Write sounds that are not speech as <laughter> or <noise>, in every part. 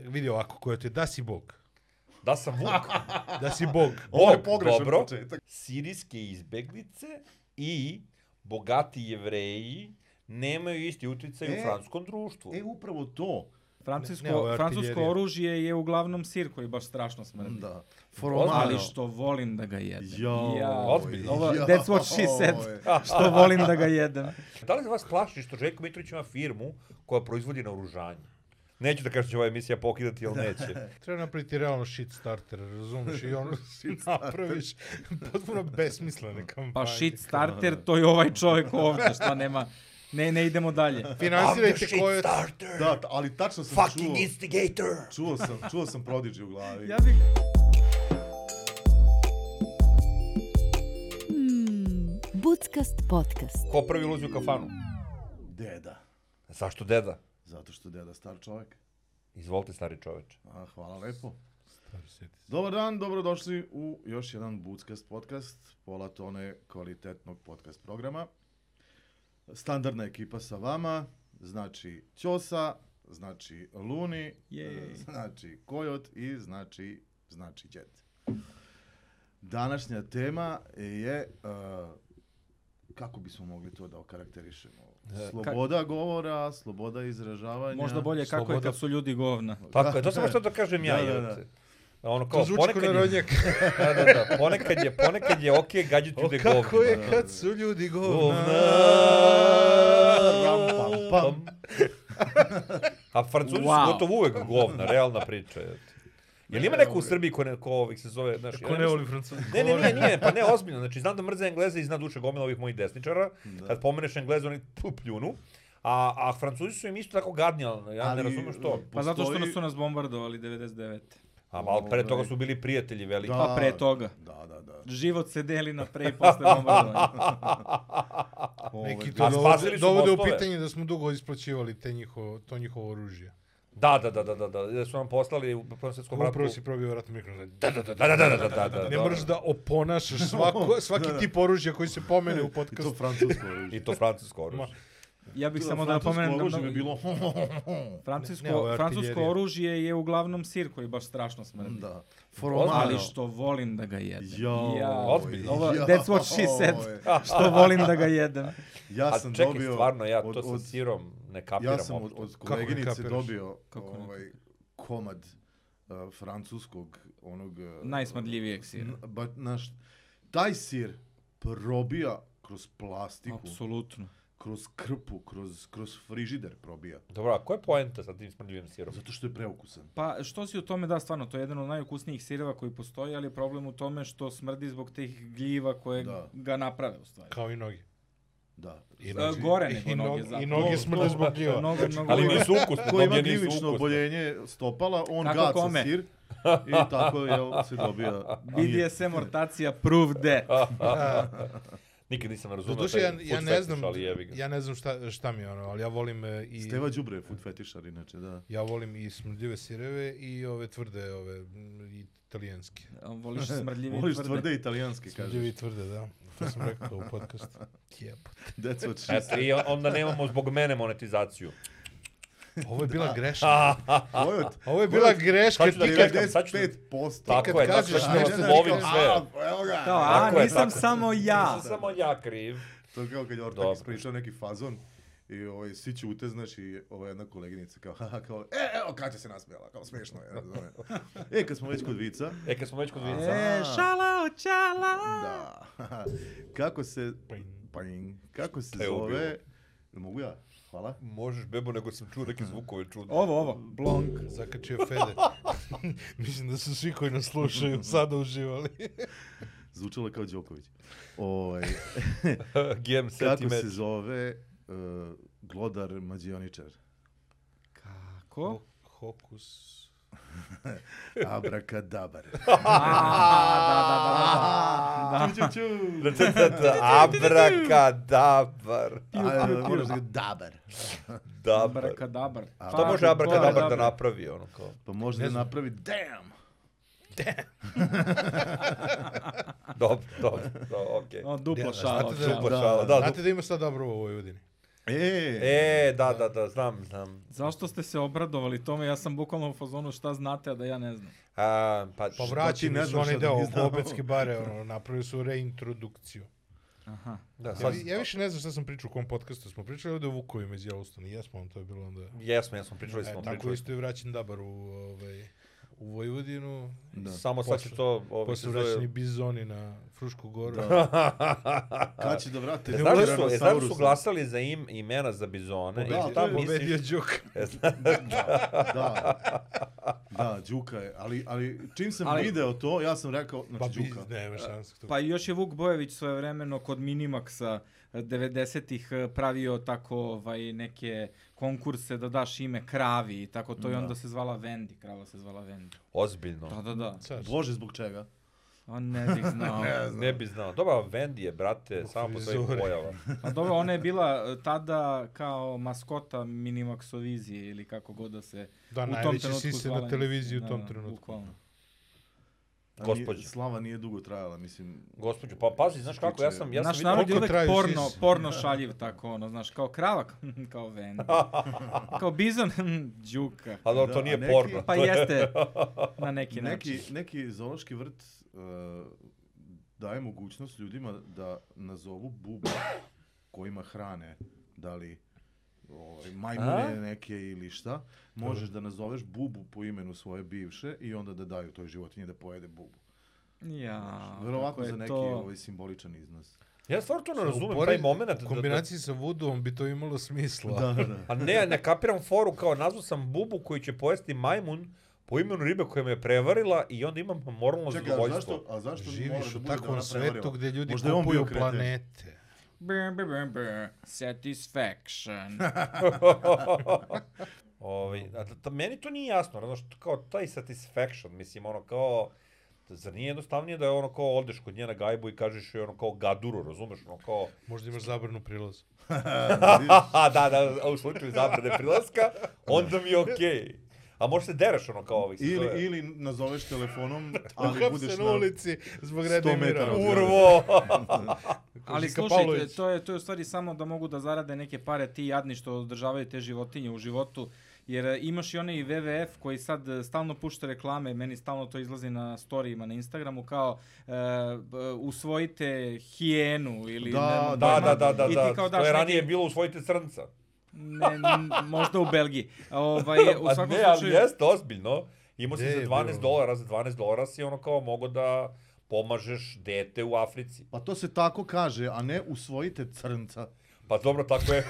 Vidi ovako, ko je ti, da si bog. Da sam Vuk. Da si bog. <laughs> Ovo je Bog, pogrešan dobro. početak. Sirijske izbeglice i bogati jevreji nemaju isti utjecaj E, u francuskom društvu. E, upravo to. Francusko, Ne, ne, je francusko oružje je uglavnom sir koji baš strašno smrdi. Da. Ali što volim da ga jedem. Jo, Ja, ozbiljno. ovo, joj. that's what she said. što volim da ga jedem. Da li vas plaši što Željko Mitrović ima firmu koja proizvodi naoružanje? Neću da kažem da će ova emisija pokidati, ali neće. <laughs> Treba napraviti realno shit starter, razumiješ? I ono <laughs> napraviš <laughs> potpuno besmislene kampanje. Pa shit starter, to je ovaj čovjek ovdje, šta nema... Ne, ne idemo dalje. Finansirajte koje... Da, ali tačno sam Fucking čuo. instigator. Čuo sam, čuo sam Prodigy u glavi. Ja bih... Hmm, Budskast podcast. Ko prvi ulazi u kafanu? Deda. Zašto deda? Zato što je deda star čovjek. Izvolite, stari čoveč. A, hvala lepo. Dobar dan, dobrodošli u još jedan Budskast podcast, pola tone kvalitetnog podcast programa. Standardna ekipa sa vama, znači Ćosa, znači Luni, Jej. <laughs> znači Kojot i znači, znači Đet. Današnja tema je, uh, kako bismo mogli to da okarakterišemo? Sloboda govora, sloboda izražavanja. Možda bolje kako je Sloboda- kad su ljudi govna. Tako je, to sam baš to da kažem ja. Da, da, da. Ono kao, To zvuči kao ponekad je, <laughs> da, da, da, ponekad je, ponekad je okej okay gađati O, ljude kako je kad su ljudi govna. Ram, pam, pam. A francuzi Wow. su gotovo uvek govna, realna priča. je. Jel ima neko u Srbiji ko, ne, ko ovih se zove, znaš, Ko ne voli francuzi. Ne, ne, nije, nije, pa ne, ozbiljno. Znači, znam da mrze Engleze i zna duše gomila ovih mojih desničara. Kad pomeneš Engleze, oni tu pljunu. A, a Francuzi su im isto tako gadni, ali ja ne Ali, razumem što. Pa zato što nas su nas bombardovali 99. A malo pre toga ovaj- su bili prijatelji veliki. Pa pre toga. Da, da, da. Život se deli na pre i posle bombardovanja. Ovaj, Neki to dovode, dovode u pitanje da smo dugo isplaćivali te njihovo, to njihovo oružje. Da, da, da, da, da, da, da su nam poslali u Prvom svjetskom ratu. Upravo si probio vratni mikrofon. Da, da, da, Da, da, da, da, da, da, Ne moraš da oponašaš svako, svaki tip oružja koji se pomene u I to podcastu. francusko oružje. I to francusko oružje. Ja bih samo da napomenem da oružje mnogo- bi bilo... Francusko, Ne, je francusko oružje je uglavnom sir koji baš strašno smrdi. da. Ali što volim da ga jedem. Jo, ja, ozbiljno. ovo, Jo. that's what she said. <laughs> što volim da ga jedem. Ja A sam čekaj, dobio... stvarno, ja od- to sa od- sirom ne kapiram Ja sam od, od ne koleginice dobio Kako ne ovaj komad uh, francuskog onog... Uh, Najsmrdljivijeg sira. Ba, naš, taj sir probija kroz plastiku, Apsolutno. Kroz krpu, kroz, kroz frižider probija. Dobro, a koja je poenta sa tim smrdljivim sirom? Zato što je preukusan. Pa što si u tome, da, stvarno, to je jedan od najukusnijih sireva koji postoji, ali je problem u tome što smrdi zbog tih gljiva koje Da. ga naprave, u stvari. Kao i noge. Da. I noge- gore nego i noge, nog- zato. I noge smrde zbog gljiva. Mnogo, mnogo Ali gore. nisu ukusni, Ko ima noge gljivično ukusne. oboljenje stopala, on Kako gaca kome? sir i tako jel, se dobija... BDSM ortacija prove that. <laughs> Nikad nisam razumio taj ja, food ja ne znam, ali jebi ga. ja ne znam šta, šta mi je ono, ali ja volim e, i... Steva Đubre je food fetišar, inače, da. Ja volim i smrdljive sireve i ove tvrde, ove italijanske. Voliš <laughs> smrdljivi i Voliš tvrde. tvrde italijanske, Smrdljive i kažeš. tvrde, da. To sam rekao u podcastu. <laughs> Jebote. That's what she Eto, i onda nemamo zbog mene monetizaciju. Ovo je bila greška. <laughs> Kojot? Ovo je bila greška. Sad ću da Ti kad, kažem, sad ću da- 95%. Tako je, tako kažeš je, nešto ti lovim sve. A, evo ga. Kao, a, nisam samo ja. Nisam samo ja kriv. To je kao kad je. Ortak ispričao neki fazon i ovaj, svi ćute, znaš, i ova jedna koleginica kao, haha, kao, e, evo, Katja se nasmijala, kao, smiješno je, razumije. <laughs> e, kad smo već kod vica, E, kad smo već kod vica. E, šala čala. da, <laughs> kako se, ping, kako se zove, mogu ja? Hvala. Možeš, bebo, nego sam čuo neke zvukove čudne. Ovo, ovo, blonk. Zakačio Fede. <laughs> Mislim da su svi koji nas slušaju <laughs> sada uživali. <laughs> Zvučalo je kao Đoković. Ovaj, GM kako se zove uh, glodar mađioničar? Kako? Hokus. Abracadabar. da, da, da, da. Ču, ču, Da, da, da, da, Abrakadabar. A, moraš da ga dabar. Dabar. Abracadabar. Šta može abrakadabar da napravi, ono kao? Pa može da napravi damn. Dobro, dobro, dobro, okej. O, duplo Ja, šala. znate da-. Duplo Da, šala, da. da, Znate da ima sad dobro u Vojvodini? E, E, da, da, da, znam, znam. Zašto ste se obradovali tome? Ja sam bukvalno u fazonu šta znate, a da ja ne znam. A, pa, Pa ti vraćeni ne su onaj da deo? Obetske bare, ono, napravili su reintrodukciju. Aha. da, Ja, sad, ja više ne znam šta sam pričao u kom podcastu. Smo pričali ovdje o Vukovima iz Yellowstone. Jesmo, on to je bilo onda... jesmo, jesmo, pričali E, smo, tako pričali isto je vraćen Dabar u, ovaj, u Vojvodinu. Da. Samo sad će to... Ovi, Posle se zove- vraćeni bizoni na Frušku goru. <laughs> Kad će da vrate? Znaš da su, e, znaš da su glasali za im, imena za bizone? Da, I to šta je Pobedio misliš? Đuk. E, zna- <laughs> Da, da, Đuka je. Ali, ali čim sam Ali- video to, ja sam rekao, Pa znači bi, Đuka. nema šanse. to- Pa još je Vuk Bojević svojevremeno kod Minimaxa eh, 90-ih eh, pravio tako ovaj, neke konkurse da daš ime kravi i tako to i Da. onda se zvala Vendi, krava se zvala Vendi. Ozbiljno. Da, da, da. Bože, zbog čega? A <laughs> ne bih znao. Ne bi znao. Dobra, Wendy je, brate, samo po svojim pojava. A dobro, ona je bila eh, tada kao maskota Minimaxovizije ili kako god da se Da, u tom najveći trenutku si se zvala. na televiziji u Da, tom da, trenutku. bukvalno. Gospođo. Slava nije dugo trajala, mislim. Gospođo, pa pazi, znaš kako, ja sam, ja sam Naš vidio... narod je uvek porno, sise. porno šaljiv tako, ono, znaš, kao kravak, <laughs> kao Vendi. <laughs> kao bizon, <laughs> đuka. A dobro, to Da, nije neki- porno. Pa to je- jeste, na neki način. Neki, neki zoološki vrt uh, daje mogućnost ljudima da nazovu bubu kojima hrane, da li ovaj, majmune A? neke ili šta, možeš da nazoveš bubu po imenu svoje bivše i onda da daju toj životinji da pojede bubu. Ja, Verovatno za neki to... ovaj simboličan iznos. Ja stvarno to ne razumem, taj moment. U kombinaciji sa vudom bi to imalo smisla. Da, da. A ne, ne kapiram foru, kao nazvao sam bubu koji će pojesti majmun po imenu ribe koja me je prevarila i onda imam moralno Čekaj, a zadovoljstvo. zašto, a zašto mora Živiš da u da takvom svetu gdje ljudi Možda kupuju planete. Brr, brr, brr, brr. Satisfaction. <laughs> Ovaj, a da, meni to nije jasno, znaš, kao taj satisfaction, mislim, ono kao, zar nije jednostavnije da je ono kao odeš kod nje na gajbu i kažeš joj ono kao gaduru, razumeš, ono kao, Možda imaš zabranu prilaza. a <laughs> da, da, a u slučaju zabrane prilaska, onda mi je okej. A možeš se dereš ono kao ovih. se zove- Ili, ili nazoveš telefonom, <laughs> ali budeš na ulici zbog 100 Reda metara od Urvo! <laughs> Ali slušajte, to je, to je u stvari samo da mogu da zarade neke pare ti jadni što održavaju te životinje u životu. Jer e, imaš i onaj WWF koji sad e, stalno pušta reklame, meni stalno to izlazi na storijima na Instagramu, kao e, usvojite hijenu ili... Da, ne, da, pojma, da, da, da, i ti da, kao to daš je neki- ranije bilo usvojite crnca. Ne, možda u Belgiji. Ovaj, u <laughs> svakom ne, ali slučaju... jeste ozbiljno. Imao si za je 12 bilo? dolara, za 12 dolara si ono kao mogo da pomažeš dete u Africi. Pa to se tako kaže, a ne usvojite crnca. Pa dobro, tako je.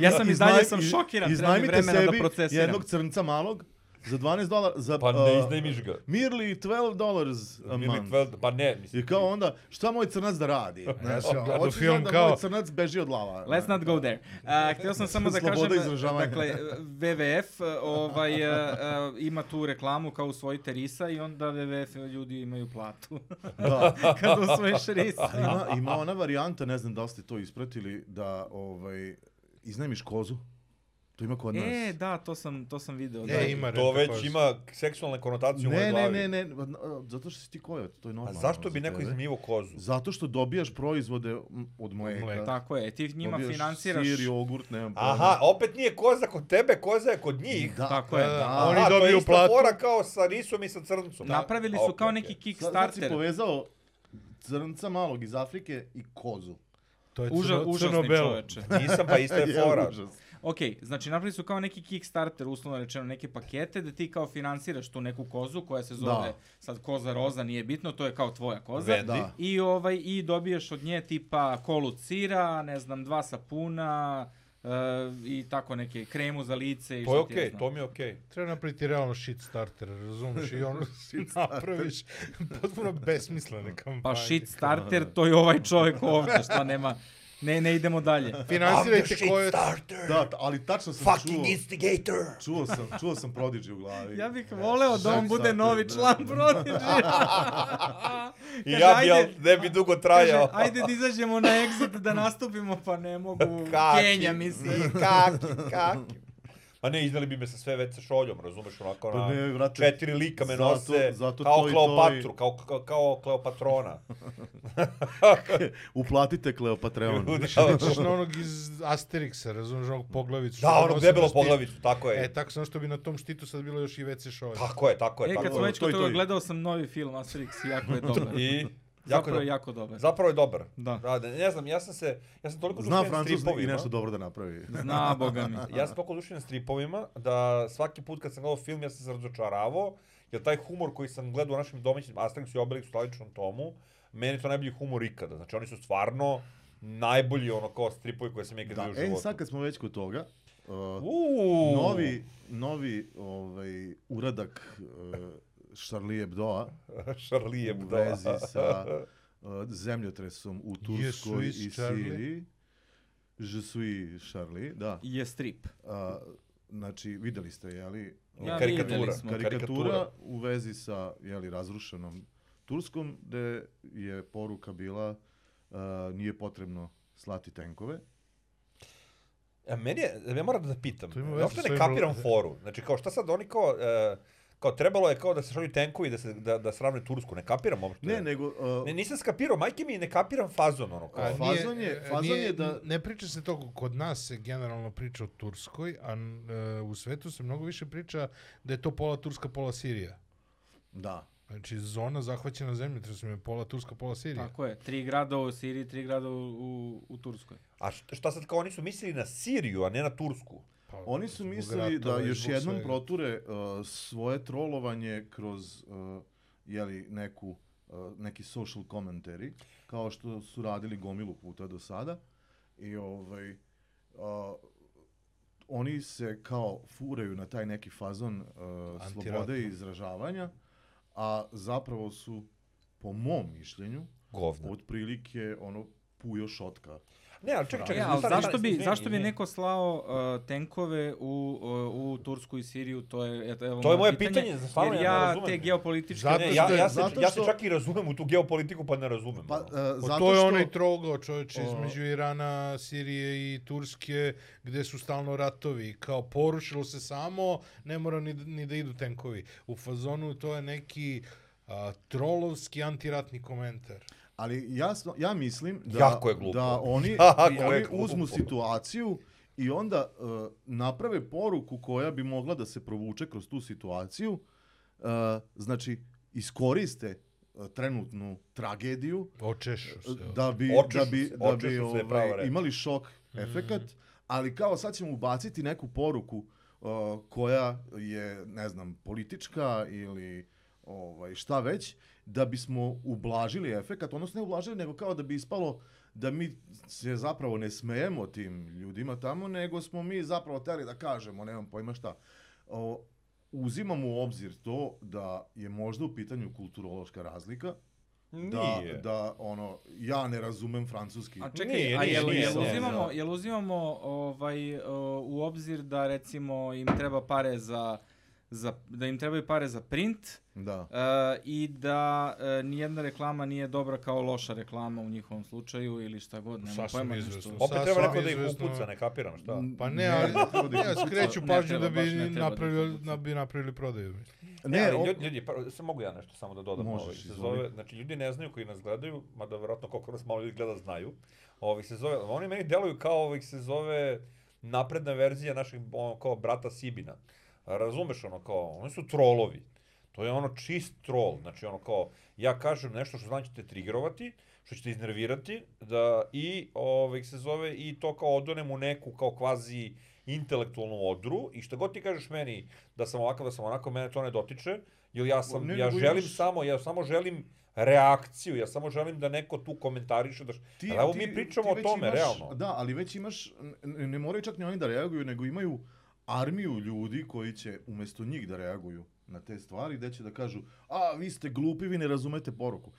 Ja sam <laughs> iz dalje sam šokiran, treba mi Iznajmite vremena da sebi procesiram. jednog crnca malog za 12 dolara, za pa ne uh, iznajmiš ga. merely 12 dollars a month. 12 Pa ne, mislim. I kao onda, šta moj crnac da radi? <laughs> Znaš, sam gledao hoćeš film da kao- moj crnac beži od lava. Let's not go there. Uh, htio sam samo da <laughs> kažem, dakle, WWF uh, ovaj, uh, uh, ima tu reklamu kao usvojite risa i onda WWF ljudi imaju platu Da. <laughs> kad usvojiš risa. Ima, ima ona varijanta, ne znam da li ste to ispratili, da ovaj, iznajmiš kozu. To ima kod nas. E, da, to sam, to sam video. da. E, ima To već koža. ima seksualne konotacije u mojoj ne, ne, glavi. ne, ne, zato što si ti kojot, to je A normalno. zašto bi za neko iznajmio kozu? Zato što dobijaš proizvode od mleka. Mleka. Tako je, ti njima Dobijaš finansiraš... Sir, jogurt, nemam pojma. Aha, opet nije koza kod tebe, koza je kod njih. Da, Tako je. Da, da, Da. Oni to je dobiju platu. fora kao sa risom i sa crncom. Napravili A, su kao neki Sad, sad si Kickstarter. povezao crnca malog iz Afrike i kozu. To je Uža, crno, užasni crno-belo. čoveče. Nisam, pa ista je <laughs> Je, fora. Ok, znači napravili su kao neki Kickstarter, uslovno rečeno, neke pakete da ti kao finansiraš tu neku kozu koja se zove, Da. sad koza roza, nije bitno, to je kao tvoja koza. Vendi. Da. I ovaj i dobiješ od nje tipa kolu sira, ne znam, dva sapuna uh, i tako neke kremu za lice i To je ja okej, znam. to mi je okej. Treba napraviti realno shit starter, razumiješ? I ono <laughs> si napraviš potpuno besmislene kampanje. Pa shit starter, to je ovaj čovjek ovdje, šta nema, ne, ne idemo dalje. <laughs> Finansirajte koje... Da, ali tačno sam čuo, instigator! čuo sam, čuo sam Prodigy u glavi. Ja bih voleo da on bude novi član Prodigy. <laughs> <laughs> I Kaže, ja bi, ajde- ne bi dugo Kaže, trajao. ajde da izađemo na exit da nastupimo, pa ne mogu. Kaki. Kenja, mislim. Kaki, kaki. A ne, iznali bi me sa sve već sa šoljom, razumeš, onako Pa na ne, vrate, četiri lika me zato- nose zato kao to i Kleopatru, kao, kao, kao Kleopatrona. <laughs> Uplatite Kleopatreon. Da, Ličiš na onog iz Asterixa, razumiješ, onog poglavicu. da, onog na debelo poglavicu, tako je. E, tako samo što bi na tom štitu sad bilo još i WC šolje. Tako je, tako je, E, kad smo već kod to toga, gledao sam novi film Asterix jako je <laughs> dobar. I jako Zapravo je jako dobar. Zapravo je dobar. Da. Da, da, ne znam, ja sam se, ja sam toliko Zna dušen Francuz i stripovima. nešto dobro da napravi. Zna, boga mi. Ja sam toliko dušen stripovima da svaki put kad sam gledao film ja sam se razočaravao, jer taj humor koji sam gledao u našim domaćim Asterixu i Obelixu, Slavičnom tomu, meni je to najbolji humor ikada. Znači oni su stvarno najbolji ono kao stripovi koje sam ikad Da, u e, životu. sad kad smo već kod toga, uh, Uuu. novi, novi ovaj, uradak uh, Charlie Hebdoa <laughs> Charlie u Hebdo. vezi sa <laughs> uh, zemljotresom u Turskoj suis i Charlie? Siriji. Je suis Charlie, da. Je strip. A, znači, videli ste, jeli, Ja, karikatura. karikatura, Karikatura. u vezi sa jeli, razrušenom Turskom, gde je poruka bila uh, nije potrebno slati tenkove. A meni je, ja moram da pitam, ja uopšte ne kapiram foru. Znači, kao šta sad oni kao, e, kao trebalo je kao da se šalju tenkovi da se da, da sravne Tursku, ne kapiram uopšte. Ne, nego... Uh, Ne, nisam skapirao, majke mi, ne kapiram fazon, ono, kao. A fazon je- e, fazon je da- Ne priča se to, kod nas se generalno priča o Turskoj, a e, u svetu se mnogo više priča da je to pola Turska, pola Sirija. da. Znači, zona zahvaćena zemljotresom je pola Turska, pola Sirija. Tako je. Tri grada u Siriji, tri grada u, u, u Turskoj. A šta, šta sad kao oni su mislili na Siriju, a ne na Tursku? Pa, Oni su mislili da još jednom svega. proture uh, svoje trolovanje kroz uh, jeli, neku, uh, neki social commentary, kao što su radili gomilu puta do sada. I ovaj, uh, oni se kao furaju na taj neki fazon uh, slobode izražavanja, a zapravo su, po mom mišljenju, Govna. otprilike ono pujo šotka. Ne, ali čekaj, čekaj. E, ali zašto stani, bi, izvini, zašto bi neko slao uh, tenkove u, uh, u Tursku i Siriju, to je, eto, evo To je moje moje pitanje, za stvarno jer ja ne ja razumem. te geopolitičke... Zato Ne, što ja, ja, se, zato ja se što- čak i razumem u tu geopolitiku, pa ne razumem. Pa, uh, zato to je što... onaj trougao čovječe O- između Irana, Sirije i Turske, gdje su stalno ratovi. Kao porušilo se samo, ne mora ni, ni da idu tenkovi. U fazonu to je neki a, trolovski antiratni komentar. Ali jasno, ja mislim da, Jako je glupo. da oni, <laughs> Jako je oni glupo. uzmu situaciju i onda uh, naprave poruku koja bi mogla da se provuče kroz tu situaciju. Uh, znači, iskoriste uh, trenutnu tragediju Očešu se. da bi, Očešu da bi, da bi se je ovaj, imali šok efekat, ali kao sad ćemo ubaciti neku poruku uh, koja je, ne znam, politička ili ovaj, šta već, da bismo ublažili efekat, odnosno ne ublažili, nego kao da bi ispalo da mi se zapravo ne smejemo tim ljudima tamo, nego smo mi zapravo teli da kažemo, nemam pojma šta. O, uzimamo u obzir to da je možda u pitanju kulturološka razlika, da, Nije. da ono, ja ne razumem francuski. A čekaj, Nije, a jel, nije, jel, nije, uzimamo, da. jel uzimamo ovaj, uh, u obzir da recimo im treba pare za, za da im trebaju pare za print Da. uh, i da uh, nijedna reklama nije dobra kao loša reklama u njihovom slučaju ili šta god, nema Sasvim pojma izvesno. nešto. Opet treba neko da ih upuca, ne kapiram šta. Pa ne, ali ja skreću Ne pažnju da bi napravili, da bi napravili prodaju. Ne, Ne, ali ljudi, ljudi, pa, sad mogu ja nešto samo da dodam. Možeš, ovaj, se zove, znači, ljudi ne znaju koji nas gledaju, mada verovatno koliko nas malo ljudi gleda znaju. Ovaj se zove, oni meni deluju kao ovih se zove napredna verzija naših ono, kao brata Sibina. Razumeš ono kao, oni su trolovi. To je ono čist troll, znači ono kao, ja kažem nešto što znači ćete triggerovati, što ćete iznervirati, da i ovaj se zove i to kao odonem u neku kao kvazi intelektualnu odru i što god ti kažeš meni da sam ovakav, da sam onako, mene to ne dotiče, jer ja sam, Ne, ja nego želim imaš- samo, ja samo želim reakciju, ja samo želim da neko tu komentariše, da š... Ti, Ali evo ti- mi pričamo o tome, imaš, realno. Da, ali već imaš, ne, ne moraju čak ni oni da reaguju, nego imaju armiju ljudi koji će umjesto njih da reaguju na te stvari, gde će da kažu, a vi ste glupi, vi ne razumete poruku.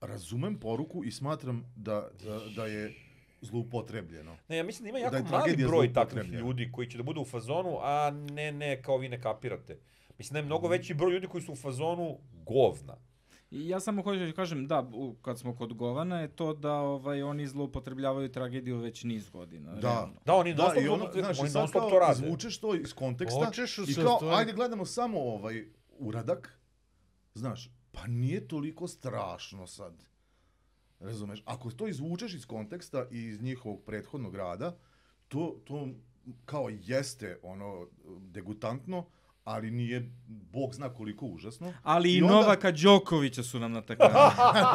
Razumem poruku i smatram da, da, da je zloupotrebljeno. Ne, ja mislim da ima Da jako je mali broj takvih ljudi koji će da budu u fazonu, a ne, ne, kao vi ne kapirate. Mislim da je mnogo veći broj ljudi koji su u fazonu govna. I ja samo hoću da kažem, da, u, kad smo kod Govana, je to da ovaj oni zloupotrebljavaju tragediju već niz godina. Da. realno. Da, oni Da, i ono, to- znaš, i oni sad kao to rade. izvučeš to iz konteksta Hoćeš i kao, stvari- ajde gledamo samo ovaj uradak, znaš, pa nije toliko strašno sad. Razumeš? Ako to izvučeš iz konteksta i iz njihovog prethodnog rada, to, to kao jeste ono degutantno, ali nije, bog zna koliko užasno. Ali i, I onda- Novaka Đokovića su nam natakali.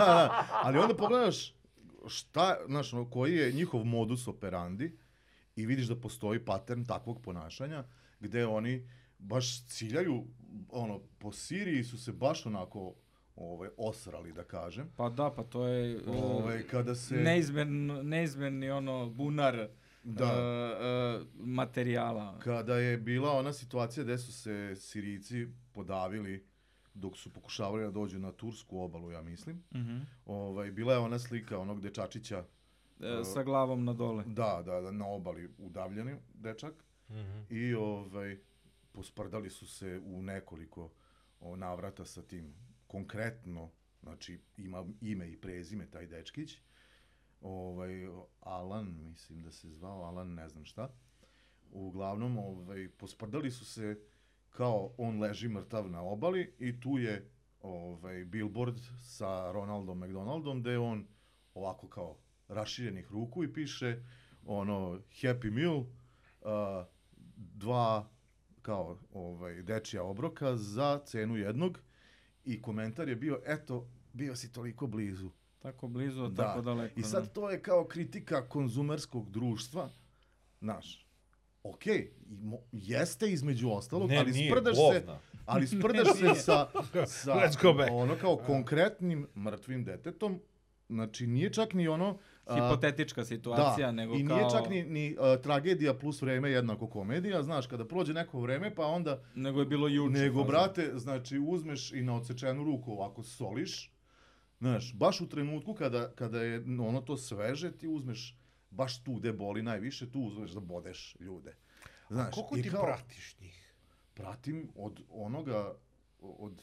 <laughs> ali onda pogledaš šta, znaš, ono, koji je njihov modus operandi i vidiš da postoji pattern takvog ponašanja gde oni baš ciljaju, ono, po Siriji su se baš onako ovaj, osrali, da kažem. pa da, pa to je Ovaj, kada se... neizmjerno, neizmjerni ono bunar Da. uh, uh, materijala. Kada je bila ona situacija gde su se Sirijci podavili dok su pokušavali da dođu na tursku obalu, ja mislim. Mhm. Ovaj, bila je ona slika onog dečačića, E, sa glavom na dole. da, da, da, na obali udavljeni dečak. Mhm. I ovaj, posprdali su se u nekoliko o, navrata sa tim. Konkretno, znači ima ime i prezime taj dečkić. Ovaj, Alan, mislim da se zvao, Alan ne znam šta. Uglavnom, ovaj, posprdali su se kao on leži mrtav na obali i tu je ovaj, billboard sa Ronaldom McDonaldom gde on ovako kao raširenih ruku i piše ono Happy Meal, uh, dva kao ovaj dečija obroka za cenu jednog i komentar je bio eto bio si toliko blizu. Tako blizu, Da. tako daleko. I sad to je kao kritika konzumerskog društva, znaš. Okej, i mo- jeste između ostalog, Ne, ali nije, sprdaš Bog se, ali <laughs> sprdaš se sa, <laughs> sa Let's go back. ono kao konkretnim mrtvim detetom, znači nije čak ni ono. Hipotetička situacija, da, nego i kao... nije čak ni, ni uh, tragedija plus vreme jednako komedija, znaš, kada prođe neko vreme, pa onda, Nego je bilo juče. nego, brate, znači, uzmeš i na odsečenu ruku ovako soliš, znaš, baš u trenutku kada, kada je ono to sveže, ti uzmeš baš tu gde boli najviše, tu uzmeš da bodeš ljude. Znaš, Koliko i ti kao, pratiš njih? Pratim od onoga, od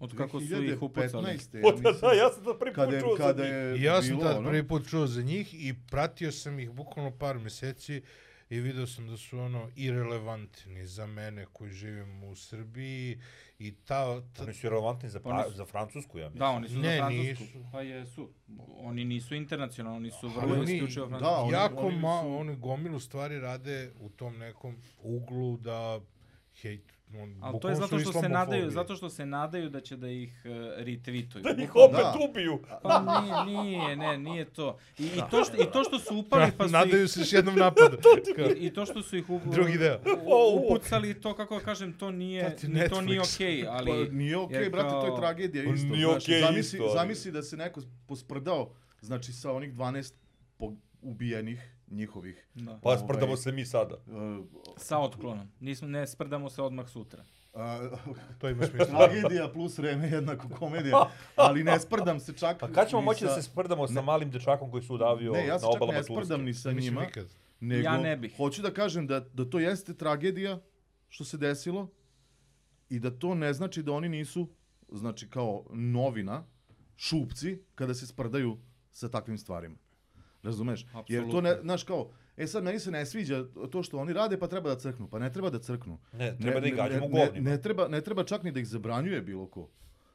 Od kako su ih upucali. 2015. O, ja da, mislim, da, ja sam to prvi put kada, je- čuo za kada njih. je I ja sam tad ono- prvi put čuo za njih i pratio sam ih bukvalno par meseci i video sam da su ono irelevantni za mene koji živim u Srbiji i ta, ta Oni su relevantni za, Oni pra, su- za Francusku, ja mislim. Da, oni su Ne, za Francusku. nisu. Pa jesu. Oni nisu internacionalni, oni su vrlo oni- isključivo da, francuski. oni- jako oni ma, su- oni gomilu stvari rade u tom nekom uglu da hejt, on, Ali to je zato što se nadaju, zato što se nadaju da će da ih uh, retweetuju. Da njih Bukvalno- opet Da. ubiju. Pa nije, nije, ne, nije to. I, i, to, što, I to što su upali, <laughs> pa su Nadaju ih, se još jednom napadu. <laughs> I, i to što su ih u, Drugi deo. u- upucali, to kako da kažem, to nije, ni to nije okej, ali... Pa nije okej, jer brate, to je tragedija Pa isto. nije okej zamisli, isto, zamisli da se neko posprdao, znači sa onih 12 po, ubijenih njihovih. Da. Pa Ovaj- sprdamo se mi sada. Uh, Sa otklonom. Nismo, ne sprdamo se odmah sutra. uh, To ima <laughs> smisla. tragedija plus vreme jednako komedija, ali ne sprdam se čak Pa kad ćemo moći da sa- se sprdamo sa malim dečakom koji su udavio Ne, ja se na čak obalama ne sprdam Turske? ni sa njima, nego Ja ne bih. hoću da kažem da, da to jeste tragedija što se desilo i da to ne znači da oni nisu, znači kao novina, šupci, kada se sprdaju sa takvim stvarima. Razumeš? Jer to ne, znaš kao, e sad meni se ne sviđa to što oni rade, pa treba da crknu. Pa ne treba da crknu. Ne, treba da ih gađamo ne, govnima. ne, treba, ne treba čak ni da ih zabranjuje bilo ko.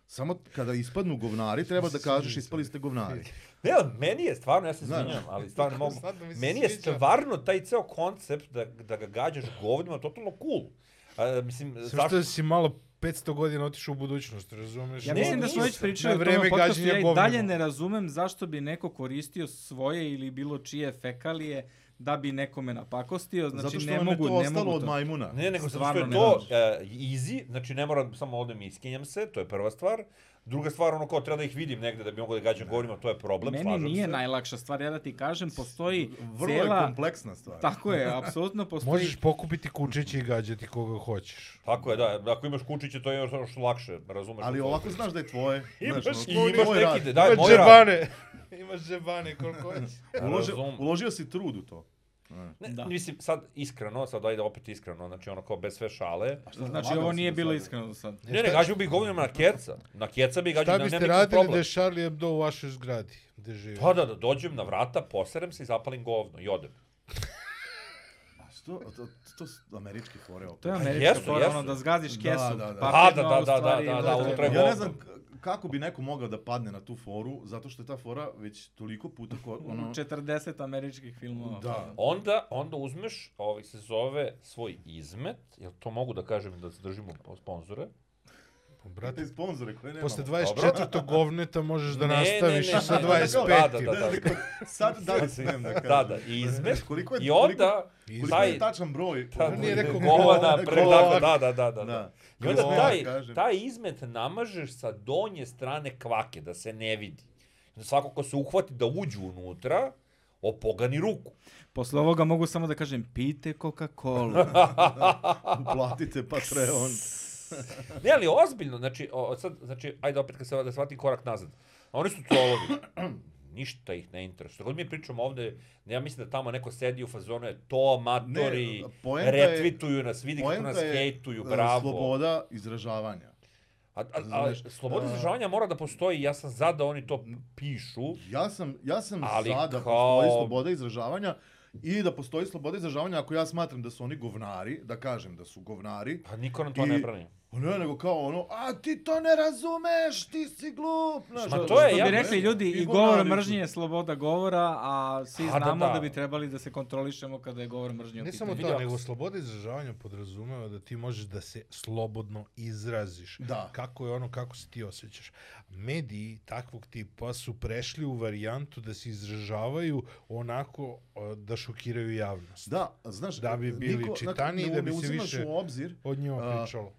Samo kada ispadnu govnari, <laughs> treba da kažeš ispali ste govnari. Ne, meni je stvarno, ja se izvinjam, ali stvarno <laughs> mogu. Meni je stvarno taj ceo koncept da, da ga gađaš govnima totalno cool. A, mislim, Sve zašto? što si malo 500 godina otišao u budućnost, razumeš? Ja mislim da smo već pričali o tome podcastu, ja i dalje ne razumem zašto bi neko koristio svoje ili bilo čije fekalije da bi nekome napakostio, znači Zato što ne mogu, to ne ostalo mogu od to. majmuna. Ne, nego zato što je to uh, easy, znači ne moram samo odem i iskenjam se, to je prva stvar. Druga stvar, ono kao treba da ih vidim negde da bi mogo da gađam govorima, to je problem, Meni slažem nije se. najlakša stvar, ja da ti kažem, postoji Vrlo je cijela... kompleksna stvar. Tako je, <laughs> apsolutno postoji... Možeš pokupiti kučiće i gađati koga hoćeš. Tako je, da, ako imaš kučiće, to je još još lakše, razumeš? Ali ovako znaš da je tvoje. <laughs> Imaš, znaš, i ono, imaš tvoj rad. neki, da, Imaš moj rad. <laughs> Imaš džebane koliko hoćeš. Uloži, Razum. uložio si trud u to. Ne, Da. Mislim, sad iskreno, sad ajde opet iskreno, znači ono kao bez sve šale. Znači, Lagao ovo si nije bilo iskreno sad. Ne, ne, gađu bi govorim na keca. Na keca bi gađu, Šta ne, ne, biste nikakav radili problem. da je Charlie Hebdo u vašoj zgradi? Gde živi? Pa da, da dođem na vrata, poserem se i zapalim govno i odem. A što, to, to su američke fore opet. To je američka jesu, fora, jesu. ono da zgaziš Da, kesu. da, da. Da, da, da, da, stvari da, da, Ja ne govno. znam k- kako bi neko mogao da padne na tu foru, zato što je ta fora već toliko puta ko, ono... <laughs> 40 američkih filmova. Da. Onda, onda uzmeš, ovaj se zove svoj izmet, jel to mogu da kažem da zadržimo sponzore? Brate, Te sponzore koje nemamo. posle 24. govneta možeš da nastaviš ne, i sa ne, 25. Da, da, da, da. Sad da smem da kažem. Da, da, i izmet. Koliko je, I onda, koliko, taj, je tačan broj? ta, nije rekao govana, golak, pre, da, da, da, da, da. Da. I onda taj, taj izmet namažeš sa donje strane kvake, da se ne vidi. Svako ko se uhvati da uđu unutra, opogani ruku. Posle ovoga mogu samo da kažem, pijte Coca-Cola. Uplatite Patreon. <laughs> Ne, ali ozbiljno, znači, o, sad, znači, ajde opet kad se da shvatim korak nazad. Oni su trolovi. <clears throat> Ništa ih ne interesuje. Kad mi pričamo ovde, ja mislim da tamo neko sedi u fazonu, je to amatori, Ne, poenta je- retvituju nas, vidi kako nas je, hejtuju, e, bravo. Sloboda izražavanja. A, a, a, Znaš, sloboda a- izražavanja mora da postoji, ja sam za da oni to pišu. Ja sam, ja sam Ali za da kao- postoji sloboda izražavanja i da postoji sloboda izražavanja ako ja smatram da su oni govnari, da kažem da su govnari. Pa niko nam to I- ne brani. Ne, nego kao ono, a ti to ne razumeš, ti si glup. Znaš, Ma ono, to je, Što ja- bi rekli ljudi, i govor mržnje je sloboda govora, a svi A, da, znamo da, da. bi trebali da se kontrolišemo kada je govor mržnje u Ne samo to, nego sloboda izražavanja podrazumeva da ti možeš da se slobodno izraziš. Da. Kako je ono, kako se ti osjećaš. Mediji takvog tipa su prešli u varijantu da se izražavaju onako da šokiraju javnost. Da, znaš, Da bi bili niko- čitani i da bi se više u obzir Od njima A, pričalo.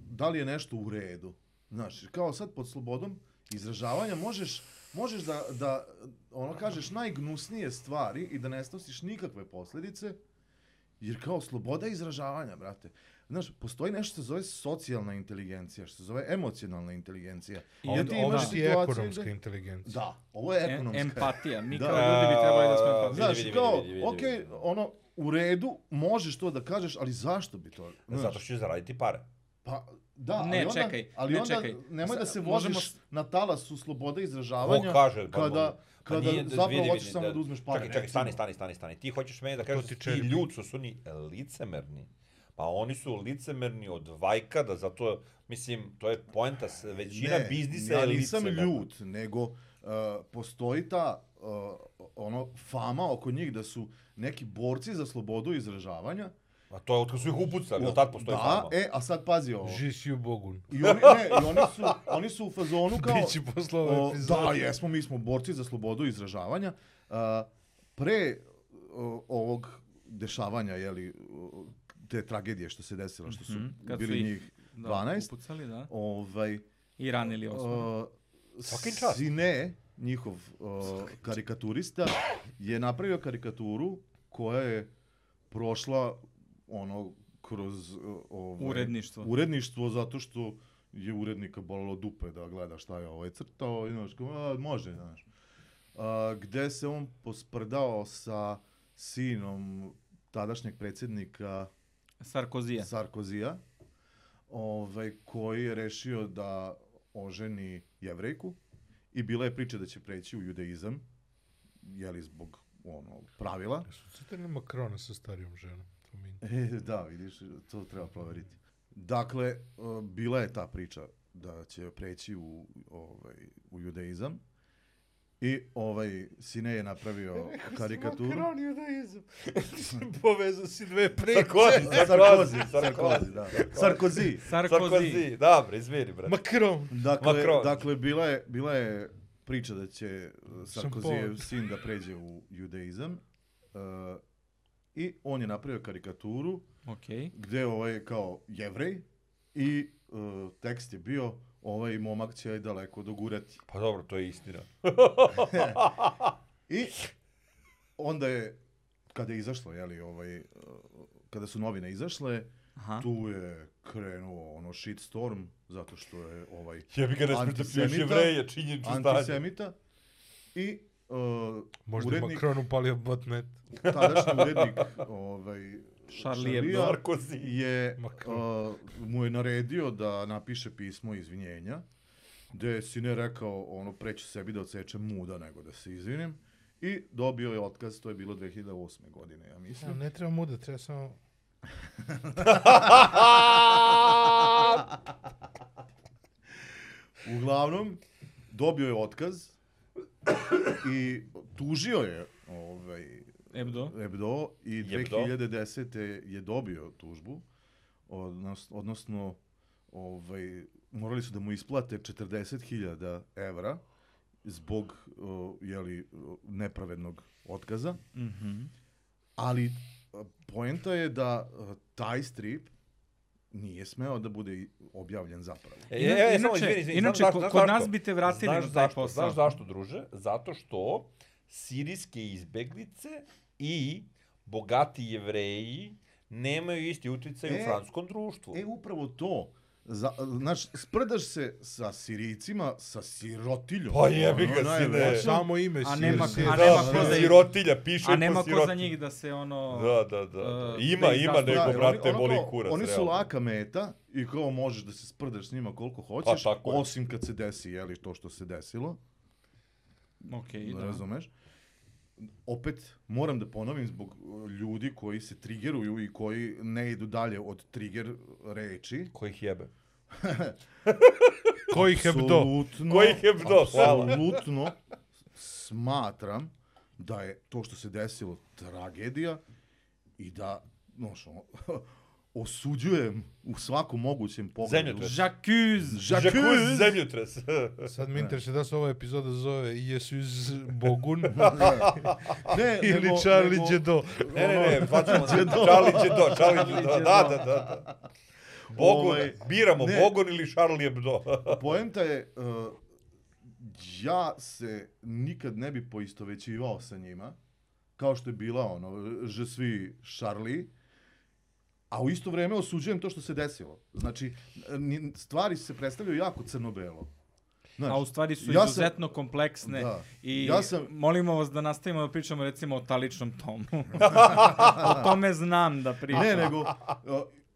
Da li je nešto u redu. Znaš, kao sad pod slobodom izražavanja možeš, možeš da, da ono kažeš najgnusnije stvari i da ne snosiš nikakve posljedice, jer kao sloboda izražavanja, brate. Znaš, postoji nešto što se zove socijalna inteligencija, što se zove emocionalna inteligencija. I Ovo, Jer ti ovo imaš ti je ekonomska gde- inteligencija. Da, ovo je E- ekonomska. empatija. Mi Da. kao ljudi bi trebali da smo A, empatijni. Znaš, Vidi, vidi, kao, vidi, vidi, okej, vidi. ono, u redu, možeš to da kažeš, ali zašto bi to? Znaš, Zato što će zaraditi pare. Pa, da, Ne, ali onda, čekaj, ali ne, onda čekaj. nemoj da se možemo voziš s- na talasu slobode izražavanja, kaže? Pa kada. Pa kada nije- zapravo vidi, hoćeš vidi, samo da, uzmeš pare. Čekaj, čekaj, stani, stani, stani, stani. Ti hoćeš meni da kažeš ti da ti čerpi. ljud su, su oni licemerni. Pa oni su licemerni od vajkada, zato, mislim, to je poenta, većina Ne, biznisa ja je nisam licemerna. ljut, nego uh, postoji ta uh, ono fama oko njih da su neki borci za slobodu izražavanja. A to je od kad su ih upucali, od tad postoji da, fama. e, a sad pazi ovo. Žisiju Bogun. I oni, ne, i oni su, oni su u fazonu kao... Biće posle ove epizode. da, jesmo, mi smo borci za slobodu izražavanja. A, pre o, ovog dešavanja, jeli, te tragedije što se desilo, što su Mhm, kad bili su ih, njih Da, 12, Upucali, da. ovaj, I ranili osnovu. o, Svaki čast. Sine, njihov o, karikaturista, je napravio karikaturu koja je prošla ono kroz o, ovaj, Uredništvo. uredništvo zato što je urednika bolelo dupe da gleda šta je ovaj crtao i znaš, kao, a, može, znaš. A, gde se on posprdao sa sinom tadašnjeg predsjednika Sarkozija. Sarkozija, ovaj, koji je rešio da oženi jevrejku i bila je priča da će preći u judaizam, jeli zbog ono, pravila. Su crtali Makrona sa starijom ženom? Mi... E, da, vidiš, to treba proveriti. Dakle, uh, bila je ta priča da će preći u, ovaj, u judaizam i ovaj Sine je napravio <laughs> karikaturu. Makron judaizam. <laughs> Povezao si dve priče. Sarkozy, Sarkozy, Sarkozy, da. Sarkozy, dobro, izvini, bre. Makron. Dakle, Macron. dakle bila, je, bila je priča da će Sarkozyjev povod. sin da pređe u judaizam uh, i on je napravio karikaturu Okej. gde je ovaj kao jevrej i uh, tekst je bio ovaj momak će daleko dogurati. Pa dobro, to je istina. <laughs> I onda je, kada je izašlo, jeli, ovaj, uh, kada su novine izašle, Aha. tu je krenuo ono shitstorm, zato što je ovaj ga pljuješ Antisemita. jevreje, činjenično antisemita i uh, Možda urednik, Macron upalio botnet. <laughs> tadašnji urednik ovaj, Charlie Hebdo. Je, uh, mu je naredio da napiše pismo izvinjenja, gde si ne rekao, ono, preću sebi da odsečem muda nego da se izvinim. I dobio je otkaz, to je bilo 2008. godine, ja Ja, mislim. ne treba muda, treba samo... <laughs> Uglavnom, dobio je otkaz i tužio je ovaj, Hebdo. Hebdo i Hebdo. 2010. je dobio tužbu, odnos, odnosno ovaj, morali su da mu isplate 40.000 evra zbog uh, jeli, nepravednog otkaza, Mhm. ali uh, poenta je da uh, taj strip nije smeo da bude objavljen zapravo. E, e, e, Inače- izvini, izvini, inače, znaš zašto- kod znaš nas zašto? bi te vratili znaš na taj zašto, posao. Znaš zašto, druže? Zato što sirijske izbeglice i bogati jevreji nemaju isti utjecaj E, u francuskom društvu. E, upravo to. Za, znaš, sprdaš se sa Sirijcima, sa sirotiljom. Pa jebi ga, Ono, sine. najveće. Samo ime A si. nema- a Da, nema da, ko da. za sirotilja, piše A nema ko za njih da se ono... Da, da, da. da. uh, Ima, da ima nego, brate, ono boli kurac. Oni su realno. laka meta i kao možeš da se sprdaš s njima koliko hoćeš, Pa osim kad se desi, jeli, to što se desilo, Okej, da. da. razumeš. Opet, moram da ponovim zbog uh, ljudi koji se trigeruju i koji ne idu dalje od trigger reči. <laughs> Ko ih jebe? <laughs> Ko ih hebdo? Apsolutno, Ko ih hebdo, hvala. Apsolutno smatram da je to što se desilo tragedija i da, znaš, ono, <laughs> osuđujem u svakom mogućem pogledu. Zemljotres. J'accuse! Žakuz zemljotres. <laughs> Sad mi interesuje da se ova epizoda zove Jesus Bogun <laughs> Ne, <laughs> ili nego- Charlie nego- Djedo. Ne, ne, ne, Ono- bacimo Đedo. Charlie Đedo, Charlie Đedo, da, da, da. da. Bogon, Ovaj, biramo ne. Bogon ili Charlie Hebdo. Poenta je, uh, ja se nikad ne bi poistovećivao sa njima, kao što je bila ono, že svi Charlie, a u isto vrijeme osuđujem to što se desilo. Znači, stvari se predstavljaju jako crno-belo. Znaš, A u stvari su ja sam- izuzetno kompleksne Da. i Ja sam- molimo vas da nastavimo da pričamo recimo o taličnom tomu. <laughs> o tome znam da pričam. Ne, nego,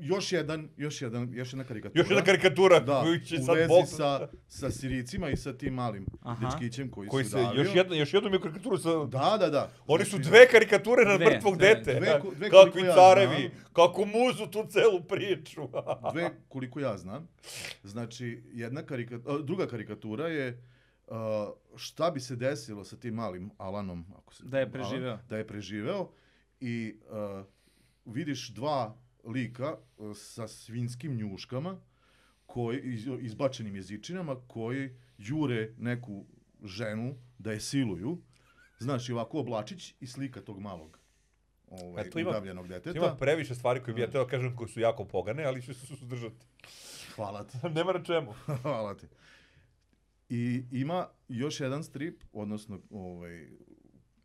još jedan, još jedan, još jedna karikatura. Još jedna karikatura Da, koju će u sad vezi Bog... sa, sa Siricima i sa tim malim Aha. dečkićem koji, Koji se se, udavio. još jedna, još jednu mi karikaturu sa... Da, da, da. Oni su Znači, dve karikature na Dve, mrtvog dve. dete. Dve ko- dve Kakvi koliko ja carevi, znam. kako muzu tu celu priču. <laughs> dve, koliko ja znam. Znači, jedna karikatura, druga karikatura je uh, šta bi se desilo sa tim malim Alanom, ako se Da je Alan, preživeo. da je preživeo i uh, vidiš dva lika uh, sa svinskim njuškama koji iz, izbačenim jezičinama koji jure neku ženu da je siluju. Znači ovako oblačić i slika tog malog ovaj, E, tu ima- udavljenog deteta. Ima previše stvari koje bi ja teo kažem koje su jako pogane, ali ću se suzdržati. Hvala ti. <laughs> Nema na čemu. <laughs> Hvala ti. I ima još jedan strip, odnosno ovaj,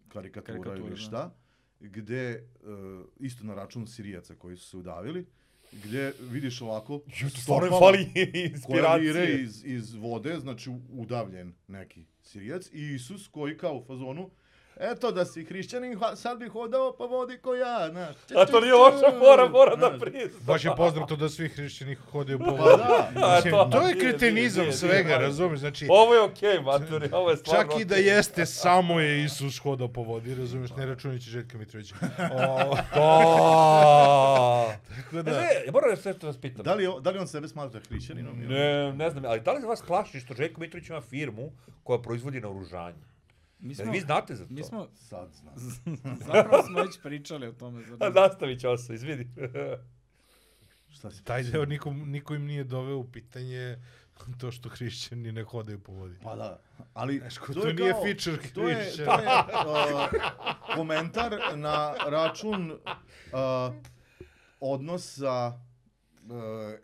karikatura, Karikatura, ili šta, gde, uh, isto na račun Sirijaca koji su se udavili, gde vidiš ovako Ju, stvarno fali <laughs> vire inspiracije. iz, iz vode, znači udavljen neki Sirijac, i Isus koji kao u fazonu, eto da si hrišćanin, sad bih hodao po vodi ko ja, znaš. A to nije loša fora, mora da prizna. Baš je poznato da svi hrišćani hodaju po Pa vodi. da, A, Mislim, to- to je kretenizam svega, razumiješ? Znači, Ovo je okej, maturi, ovo je stvarno čak i da jeste, samo je Isus hodao po vodi, razumiješ? Ne računajući Željka Mitrovića. <laughs> O, Pa. tako da, ja moram sve to vas pitam. Da li, da li on sebe smatra hrišćaninom? Ne, ne znam, ali da li vas plaši što Željko Mitrović ima firmu koja proizvodi naoružanje? Mi smo, vi znate za to? mi smo, Sad znam. <laughs> zapravo smo već pričali o tome. <laughs> Zar A nastavit ću se, izvidi. <laughs> Šta si taj deo niko, niko im nije doveo u pitanje to što hrišćani ne hodaju po vodi. Pa da, ali Znaš, ko, to, to je nije kao, feature to je, hrišćana. to je uh, komentar na račun uh, odnosa uh,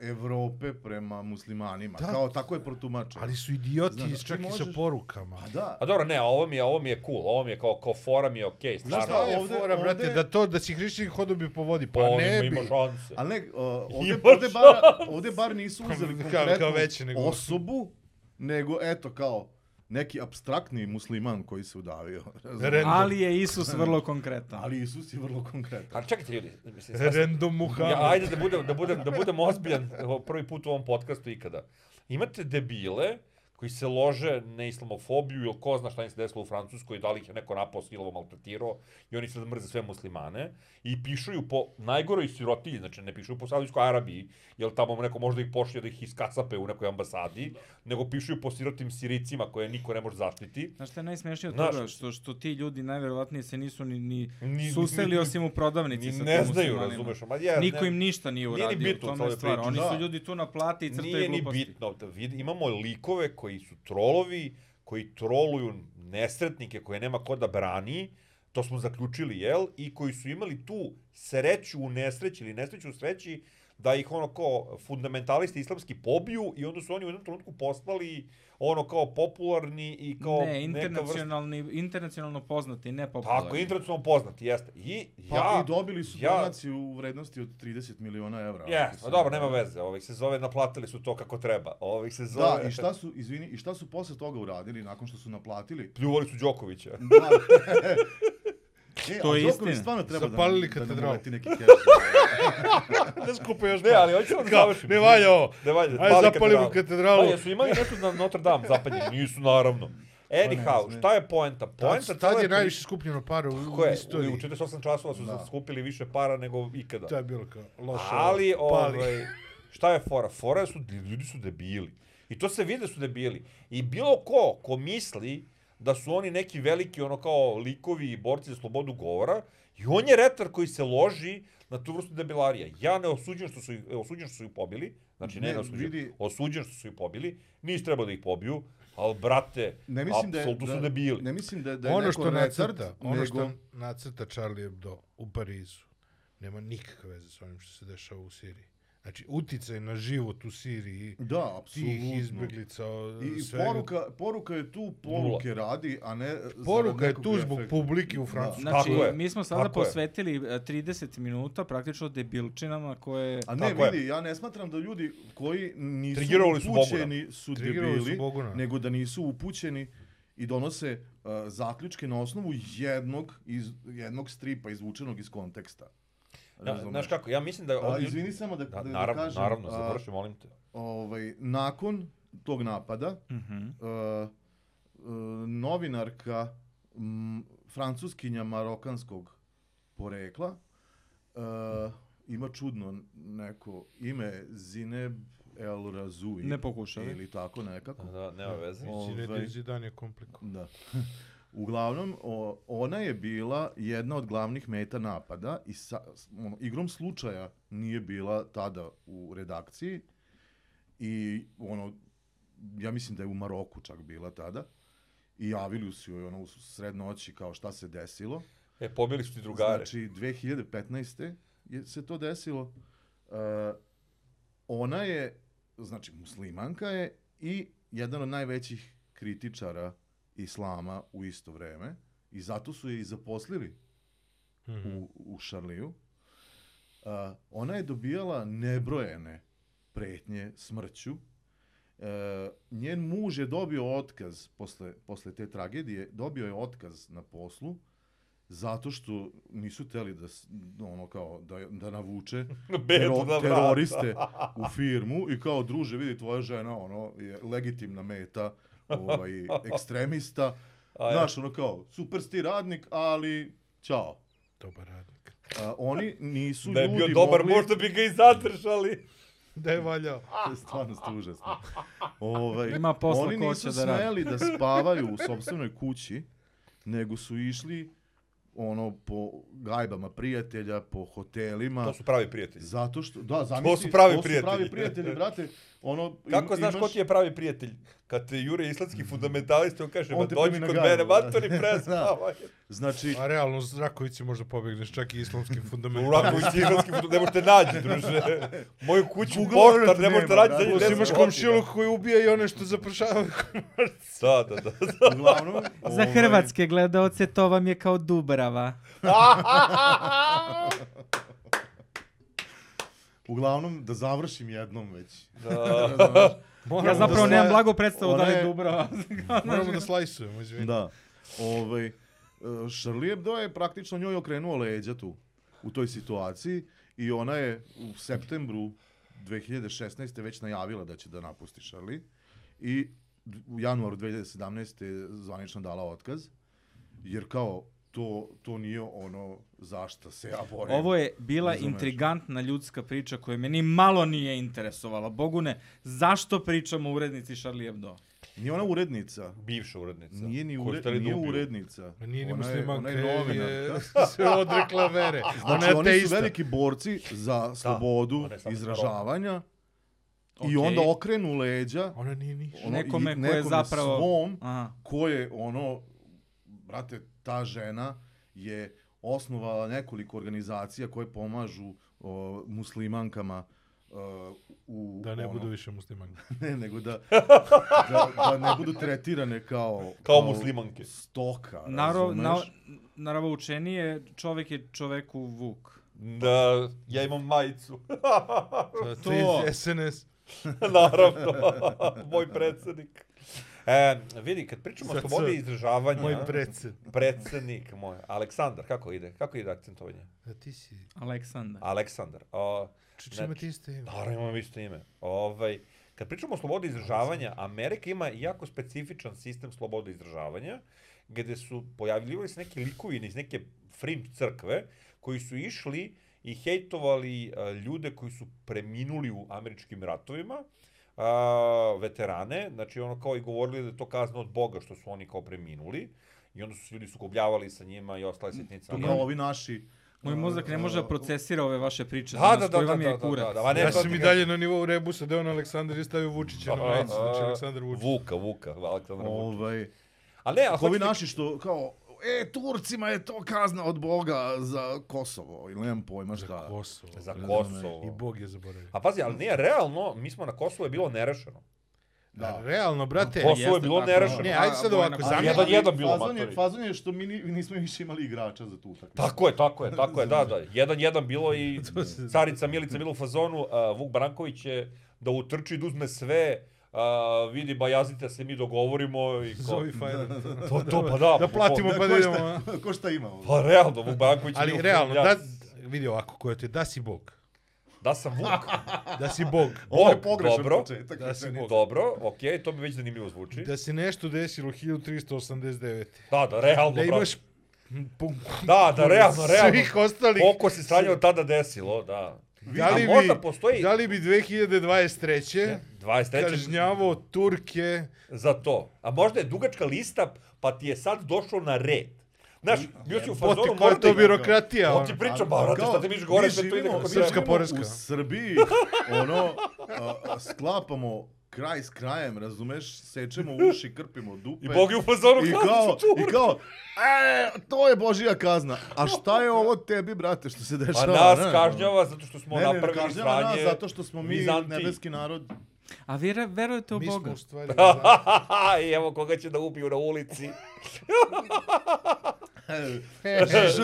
Evrope prema muslimanima. Da. Kao tako je protumačeno. Ali su idioti Znaš, ti čak i sa možeš- porukama. Pa da. A dobro, ne, ovo mi je, ovo mi je cool, ovo mi je kao, kao fora mi je okej, Znaš stvarno. šta, je ovde- fora, brate, ovde- da to, da si hrišćan hodao bi po vodi, pa Pa ne bi. ima šanse. Ali ne, <laughs> uh, ovdje, Ima ovdje, bar, ovdje bar nisu uzeli Kao- konkretnu kao veće nego- osobu, nego eto kao neki abstraktni musliman koji se udavio. <laughs> Ali je Isus vrlo konkretan. Ali Isus je vrlo konkretan. A čekajte ljudi, mislim, Random Muhammed. Ja, ajde da budem, da budem, da budem ozbiljan prvi put u ovom podcastu ikada. Imate debile koji se lože na islamofobiju ili ko zna šta im se desilo u Francuskoj, da li ih je neko napao, silovo, maltretirao i oni sad mrze sve muslimane i pišuju po najgoroj sirotilji, znači ne pišuju po Saudijskoj Arabiji, jer tamo neko možda ih pošlje da ih iskasape u nekoj ambasadi, nego pišuju po sirotim siricima koje niko ne može zaštiti. Znaš šta je najsmešnije od toga? Što, što ti ljudi najverovatnije se nisu ni, ni, Ni- susreli osim u prodavnici Ni sa ne znaju, razumeš? Ma ja, Niko ne- im ništa nije Nije ni uradio, bitno u tome je stvar. Oni su ljudi tu na plati i crtaju Nije ni gluposti. bitno. Vid, imamo likove koji su trolovi, koji troluju nesretnike koje nema ko da brani, to smo zaključili, jel? I koji su imali tu sreću u nesreći ili nesreću u sreći da ih ono kao fundamentalisti islamski pobiju i onda su oni u jednom trenutku postali ono kao popularni i kao ne, neka vrsta... internacionalni, internacionalno poznati, ne popularni. Tako, internacionalno poznati, jeste. I Pa ja... i dobili su ja- donaciju u vrednosti od 30 miliona evra. Jes, ako pa dobro, nema veze. Ovih se zove, naplatili su to kako treba. Ovih se zove... Da, i šta su, izvini, i šta su posle toga uradili nakon što su naplatili? Pljuvali su Đokovića. <laughs> Da. <laughs> e, To je istina. stvarno treba Zapalili da, da katedralu. uleti neki keš. <laughs> Ne skupo još Ne, ali hoću da Kao, završim. ne valja ovo. Ne valja, Ajde, pali zapalimo katedralu. Pa, jesu imali nešto na Notre Dame zapaljeni? Nisu, naravno. Anyhow, šta je poenta? Poenta Tad, tad je najviše skupljeno para u, je? istoriji. U 48 časova su Da. skupili više para nego ikada. To je bilo kao loše. Ali, pali. ovaj, šta je fora? Fora su, ljudi su debili. I to se vidi da su debili. I bilo ko, ko misli da su oni neki veliki, ono kao likovi i borci za slobodu govora, i on je retar koji se loži na tu vrstu debilarija. Ja ne osuđujem što su, ih- osuđujem što su ih pobili, znači ne, Ne, ne osuđujem, vidi- osuđujem što su ih pobili, nisi trebao da ih pobiju, ali brate, Ne mislim apsolutno da, su debili. ne mislim da, da je ono neko što nacrta, ono što nacrta Charlie Hebdo u Parizu, nema nikakve veze s onim što se dešava u Siriji. Znači, uticaj na život u Siriji, Da, apsolutno. tih izbjeglica, I svega. poruka, poruka je tu, poruke radi, a ne Poruka je tu zbog efekta. publike u Francuskoj. Znači, Tako je, mi smo sada tako je. posvetili e, 30 minuta praktično debilčinama koje... A ne, Tako je. vidi, ja ne smatram da ljudi koji nisu su upućeni su, su debili, Boguna. nego da nisu upućeni i donose uh, zaključke na osnovu jednog, iz, jednog stripa izvučenog iz konteksta. Ja, znaš kako, ja mislim da... A, ovi ljudi- izvini samo da, Da, naravno, kažem. naravno, a, završi, molim te. ovaj, nakon tog napada, Mhm. uh, uh, novinarka m, francuskinja marokanskog porekla uh, ima čudno neko ime Zineb El Razoui Ne pokušali. ili tako nekako. Da, nema veze. Ovaj- Zidane je komplikovan. Da. <laughs> Uglavnom, o, ona je bila jedna od glavnih meta napada i sa, ono, igrom slučaja nije bila tada u redakciji i ono, ja mislim da je u Maroku čak bila tada i javili su joj ono u sred noći kao šta se desilo. E, pobili su ti drugare. Znači, 2015. je se to desilo. Uh, ona je, znači, muslimanka je i jedan od najvećih kritičara islama u isto vreme i zato su je i zaposlili Mhm. u, u Šarliju. Uh, ona je dobijala nebrojene pretnje smrću. Uh, njen muž je dobio otkaz posle, posle te tragedije, dobio je otkaz na poslu zato što nisu teli da, ono kao, da, da navuče <laughs> vrata. teroriste u firmu i kao druže vidi tvoja žena ono je legitimna meta ovaj ekstremista A znaš ono kao super si ti radnik ali ćao Dobar radnik. A, oni nisu Da je ljudi bio dobar, mogli... možda bi ga i zadržali. Da je valjao. <laughs> Stvarno ste užasni. Ovaj, Ima posla oni ko nisu hoće da radi. smeli da spavaju u sopstvenoj kući, nego su išli ono po gajbama prijatelja, po hotelima. To su pravi prijatelji. Zato što, da, zamisli, su pravi to prijatelji. su pravi prijatelji, brate. <laughs> Ono, Kako im- znaš ko imaš- ti je pravi prijatelj? Kad te jure islamski fundamentalist, on kaže, On ma te dođi kod gajbu, mene, da. matori, <laughs> prespavaj. Znači, A realno, uz Rakovici možda pobegneš čak i islamskim U fundamentalom. Raković islamski fundamentalist, ne možete naći, druže. <laughs> Moju kuću poštar ne možete naći da. za njih Plus 10 imaš komšiluk koji ubija i one što zapršavaju. Da, da, da. <laughs> uglavnom... Za ovaj, hrvatske gledaoce to vam je kao Dubrava. Uglavnom, da završim jednom već. Da. <laughs> Moramo Ja zapravo da nemam blago predstavu da li je Dubrava. <laughs> Moramo da slajsujemo, izvini. Da. Ovaj, e, Charlie Hebdo je praktično njoj okrenuo leđa tu, u toj situaciji i ona je u septembru 2016. već najavila da će da napusti Charlie i u januaru 2017. je zvanično dala otkaz, jer kao to, to nije ono zašta se ja borim. Ovo je bila Razumeš. intrigantna ljudska priča koja me ni malo nije interesovala. Bogune, zašto pričamo o urednici Charlie Hebdo? Nije ona urednica. Bivša urednica. Nije ni da nije ubiju. urednica. Nije ni Ona je- muslimanka, ona je <laughs> se odrekla vere. Ona Znači, je oni su veliki borci za slobodu ona samo izražavanja i Okej. onda okrenu leđa Ona nije ništa. ono, Nekome i ko je zapravo- svom, Aha. ko je ono, brate, ta žena je osnovala nekoliko organizacija koje pomažu o, muslimankama o, u Da ne ono, budu više muslimanka. <laughs> ne, nego da, da, da ne budu tretirane kao Kao muslimanke. stoka, Narov, na, razumeš? naravno učenije, čovjek je čoveku vuk. Da, ja imam majicu. To, To. SNS. <laughs> Naravno, moj predsjednik. E, vidi, kad pričamo o slobodi izražavanja... Moj predsed. Predsjednik moj. Aleksandar, kako ide? Kako ide akcentovanje? Da ti si... Aleksandar. Aleksandar. O, Čiče ima ti isto ime. Naravno imamo isto ime. Ovaj, kad pričamo o slobodi izražavanja, Amerika ima jako specifičan sistem slobode izražavanja, gdje su pojavljivali se neki likovi iz neke fringe crkve, koji su išli i hejtovali a, ljude koji su preminuli u američkim ratovima, a, veterane, znači ono kao i govorili da je to kazna od Boga što su oni kao preminuli, i onda su se ljudi sukobljavali sa njima i ostale sitnice. To kao ovi naši... Moj mozak ne može da procesira ove vaše priče. Da, danas, da, da, da, vam da, je da, kurac. da, ne, Ja sam i dalje na nivou rebusa, da je on Aleksandar je stavio Vučića na majicu, znači Aleksandar Vučić. Vuka, Vuka, Aleksandar Vučić. Ovaj, Ali ne, a Ako ovi naši što kao, e, Turcima je to kazna od Boga za Kosovo, ili nemam pojma Za šta. Kosovo. Za. Kosovo. I Bog je zaboravio. A pazi, ali nije realno, mi smo na Kosovu je bilo nerešeno. Da. Realno, brate. Kosovo je bilo tako, nerešeno. Ne, ajde sad ovako, zamisli- jedan- jedan bilo, fazon je, fazon je što mi ni- nismo više imali igrača za tu utakmicu. Tako je, tako je, tako je, da, da. Jedan, jedan bilo i <laughs> carica Milica bilo u fazonu, a, Vuk Branković je da utrči, da uzme sve, a, vidi, bajazite se, mi dogovorimo i ko... Zovi Fajler. To, to, pa da. Da platimo Da, pa da ko idemo. šta, ko šta ima? Pa realno, Vuk je bio Ali u realno, fazonu, da, vidi ovako, ko je te, da si Bog. Da sam Vuk. <laughs> Da si Bog. Ovo je pogrešan dobro. početak. Da si Bog. Dobro, okej, to bi već zanimljivo zvuči. Da se nešto desilo 1389. Da, da, realno, Da imaš Da, da, realno, realno. svih ostalih. Koliko se sranje od tada desilo, da. Da li, bi, postoji- da li bi 2023. 23. kažnjavao Turke za to. A možda je dugačka lista, pa ti je sad došlo na red. Znaš, bio si u fazonu, koja mora je to birokratija? On ti ono? priča, ba, kao, šta ti miš gore, sve to ide kako treba. Srpska poreska. U Srbiji, ono, a, a, sklapamo kraj s krajem, razumeš, sečemo <laughs> uši, krpimo dupe. I Bog je u fazonu, I kao, i kao, e, to je božija kazna. A šta je ovo tebi, brate, što se Pa dešava? nas ne? kažnjava zato što smo Ne, ne, ne, napravili kažnjava nas sranje. zato što smo mi Vizantiji. nebeski narod. A vi verujete u Mi smo Boga? u stvari... da, <laughs> I evo koga će da ubiju na ulici. <laughs>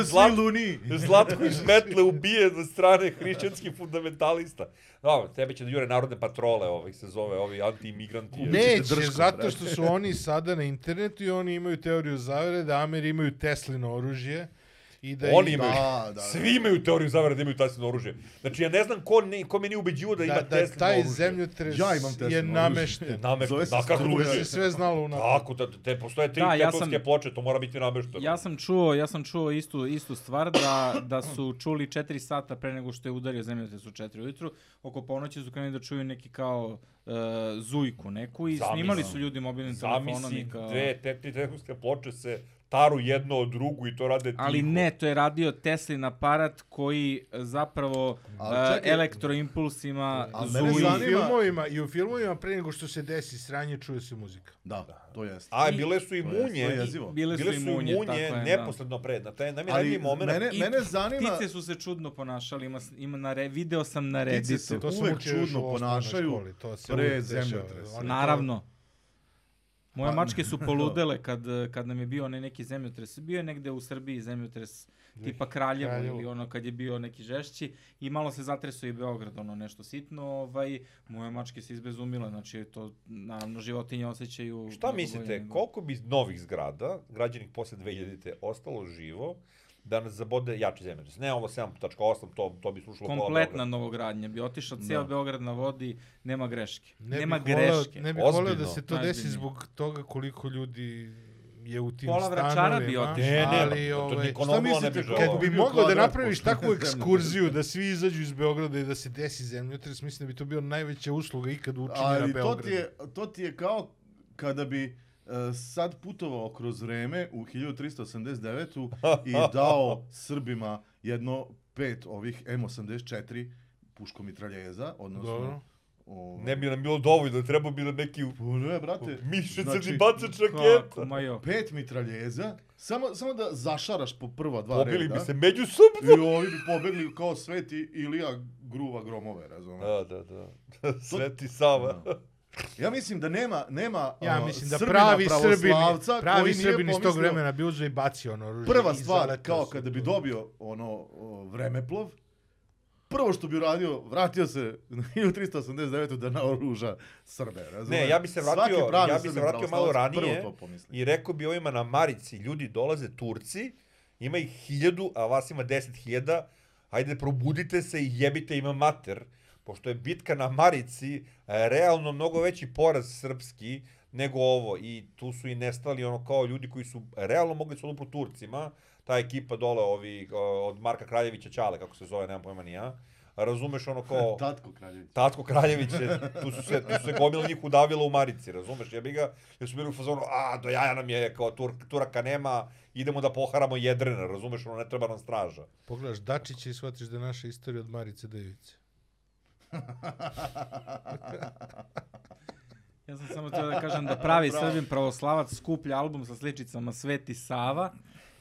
Zlat- luni. Zlatko iz Metle ubijen od strane hrišćanskih fundamentalista. Dobro, tebe će da jure narodne patrole, ovih se zove, ovi anti-imigranti. Neće, drškom, zato što su oni sada na internetu i oni imaju teoriju zavere da Ameri imaju Teslino oružje i da Oni imaju, Da, da. svi imaju teoriju zavere da imaju Teslino oružje. Znači, ja ne znam ko, ne, ko me nije ubeđivo da ima da, da Teslino taj oružje. zemljotres Ja imam Teslino je oružje. namešten. Namešten, da, kako Se sve znalo u Tako, da, te postoje tri Da, da, ja sam- ploče, to mora biti namešteno. Ja sam čuo, ja sam čuo istu istu stvar da da su čuli 4 sata pre nego što je udario zemljotres u 4 ujutru, oko ponoći su krenuli da čuju neki kao uh, zujku neku i Zamisli. snimali su ljudi mobilnim telefonom Zamisli, i kao... dve te, tri petovske ploče se taru jedno od drugu i to rade tiho. Ali ne, to je radio Teslin aparat koji e, zapravo Ali čekaj. I elektroimpulsima Ali u mene zuji. zanima- filmovima, I u filmovima pre nego što se desi sranje čuje se muzika. Da, to jest. A, bile su i je- munje. to je. Bile su Bile su i munje, munje, tako je, da. neposredno pred. Na taj Ali najmiljeniji moment. mene, I mene zanima... Ptice su se čudno ponašali, ima, ima na re, video sam na Ptice Redditu. se To uvek čudno ponašaju školi, to se pre zemljotresa. Oni to- Naravno. Moje Pa, mačke su <laughs> poludele kad, kad nam je bio onaj neki zemljotres. Bio je negde u Srbiji zemljotres tipa Kraljevo, Kraljevo. ili ono kad je bio neki žešći i malo se zatresao i Beograd, ono nešto sitno. Ovaj, moje mačke se izbezumile, znači to naravno životinje osjećaju... Šta mislite, koliko bi novih zgrada, građenih posle 2000-te, ostalo živo, da nas zabode jači zemljotres? Ne ovo 7.8, to, to bi slušalo pola Kompletna Beograda. novogradnja bi otišao cijel Da. Beograd na vodi, nema greške. Ne nema voleo- greške. Ne bih voleo da se to desi zbog toga koliko ljudi je u tim Pola. Vračara bi otišlo. Ne, ne, ali, to ovaj, niko šta ne bi mislite, koliko Kad bi mogao da napraviš takvu <laughs> ekskurziju da svi izađu iz Beograda i da se desi zemljotres, mislim da bi to bio najveća usluga ikad učinjena Ali to ti, je, to ti je kao kada bi sad putovao kroz vreme u 1389. i <laughs> dao Srbima jedno pet ovih M84 puško mitraljeza, odnosno... Dobro. ovaj, Ne bi nam bilo dovoljno, treba bi nam neki Pa ne, brate. <laughs> miše znači, crni bacač raketa. ma jo. Pet mitraljeza, samo, samo da zašaraš po prva dva Pobili reda. bi se međusobno. I ovi bi pobegli kao sveti Ilija gruva gromove, razumiješ? Da, da, da. <laughs> Sveti Sava. Ja mislim da nema, nema Ja ono, mislim da pravi Srbin, pravi Srbin iz tog vremena bi uzeo i bacio ono oružje. Prva stvar, kao kada bi dobio ono vremeplov, prvo što bi uradio, vratio se <laughs> na 1389. da naoruža Srbe, razumiješ? Ne, ja bi se vratio- ja bi se vratio malo ranije. I rekao bi ovima na Marici, ljudi dolaze Turci, ima ih hiljadu, a vas ima deset hiljada, ajde probudite se i jebite ima mater, pošto je bitka na Marici e, realno mnogo veći poraz srpski nego ovo i tu su i nestali ono kao ljudi koji su realno mogli su odupru Turcima, ta ekipa dole ovi od Marka Kraljevića Ćale, kako se zove, nemam pojma ni ja, razumeš ono kao... <laughs> Tatko Kraljević. Tatko Kraljević je, tu su se, tu su se gomila njih udavila u Marici, razumeš, jebi ga, jer su bili u fazonu, a, do jaja nam je, kao Tur, Turaka nema, idemo da poharamo jedrena, razumeš, ono, ne treba nam straža. Pogledaš Dačića i shvatiš da je naša istorija od Marice do Ivice. Ja sam samo htio da kažem da pravi Srbin pravoslavac skuplja album sa sličicama Sveti Sava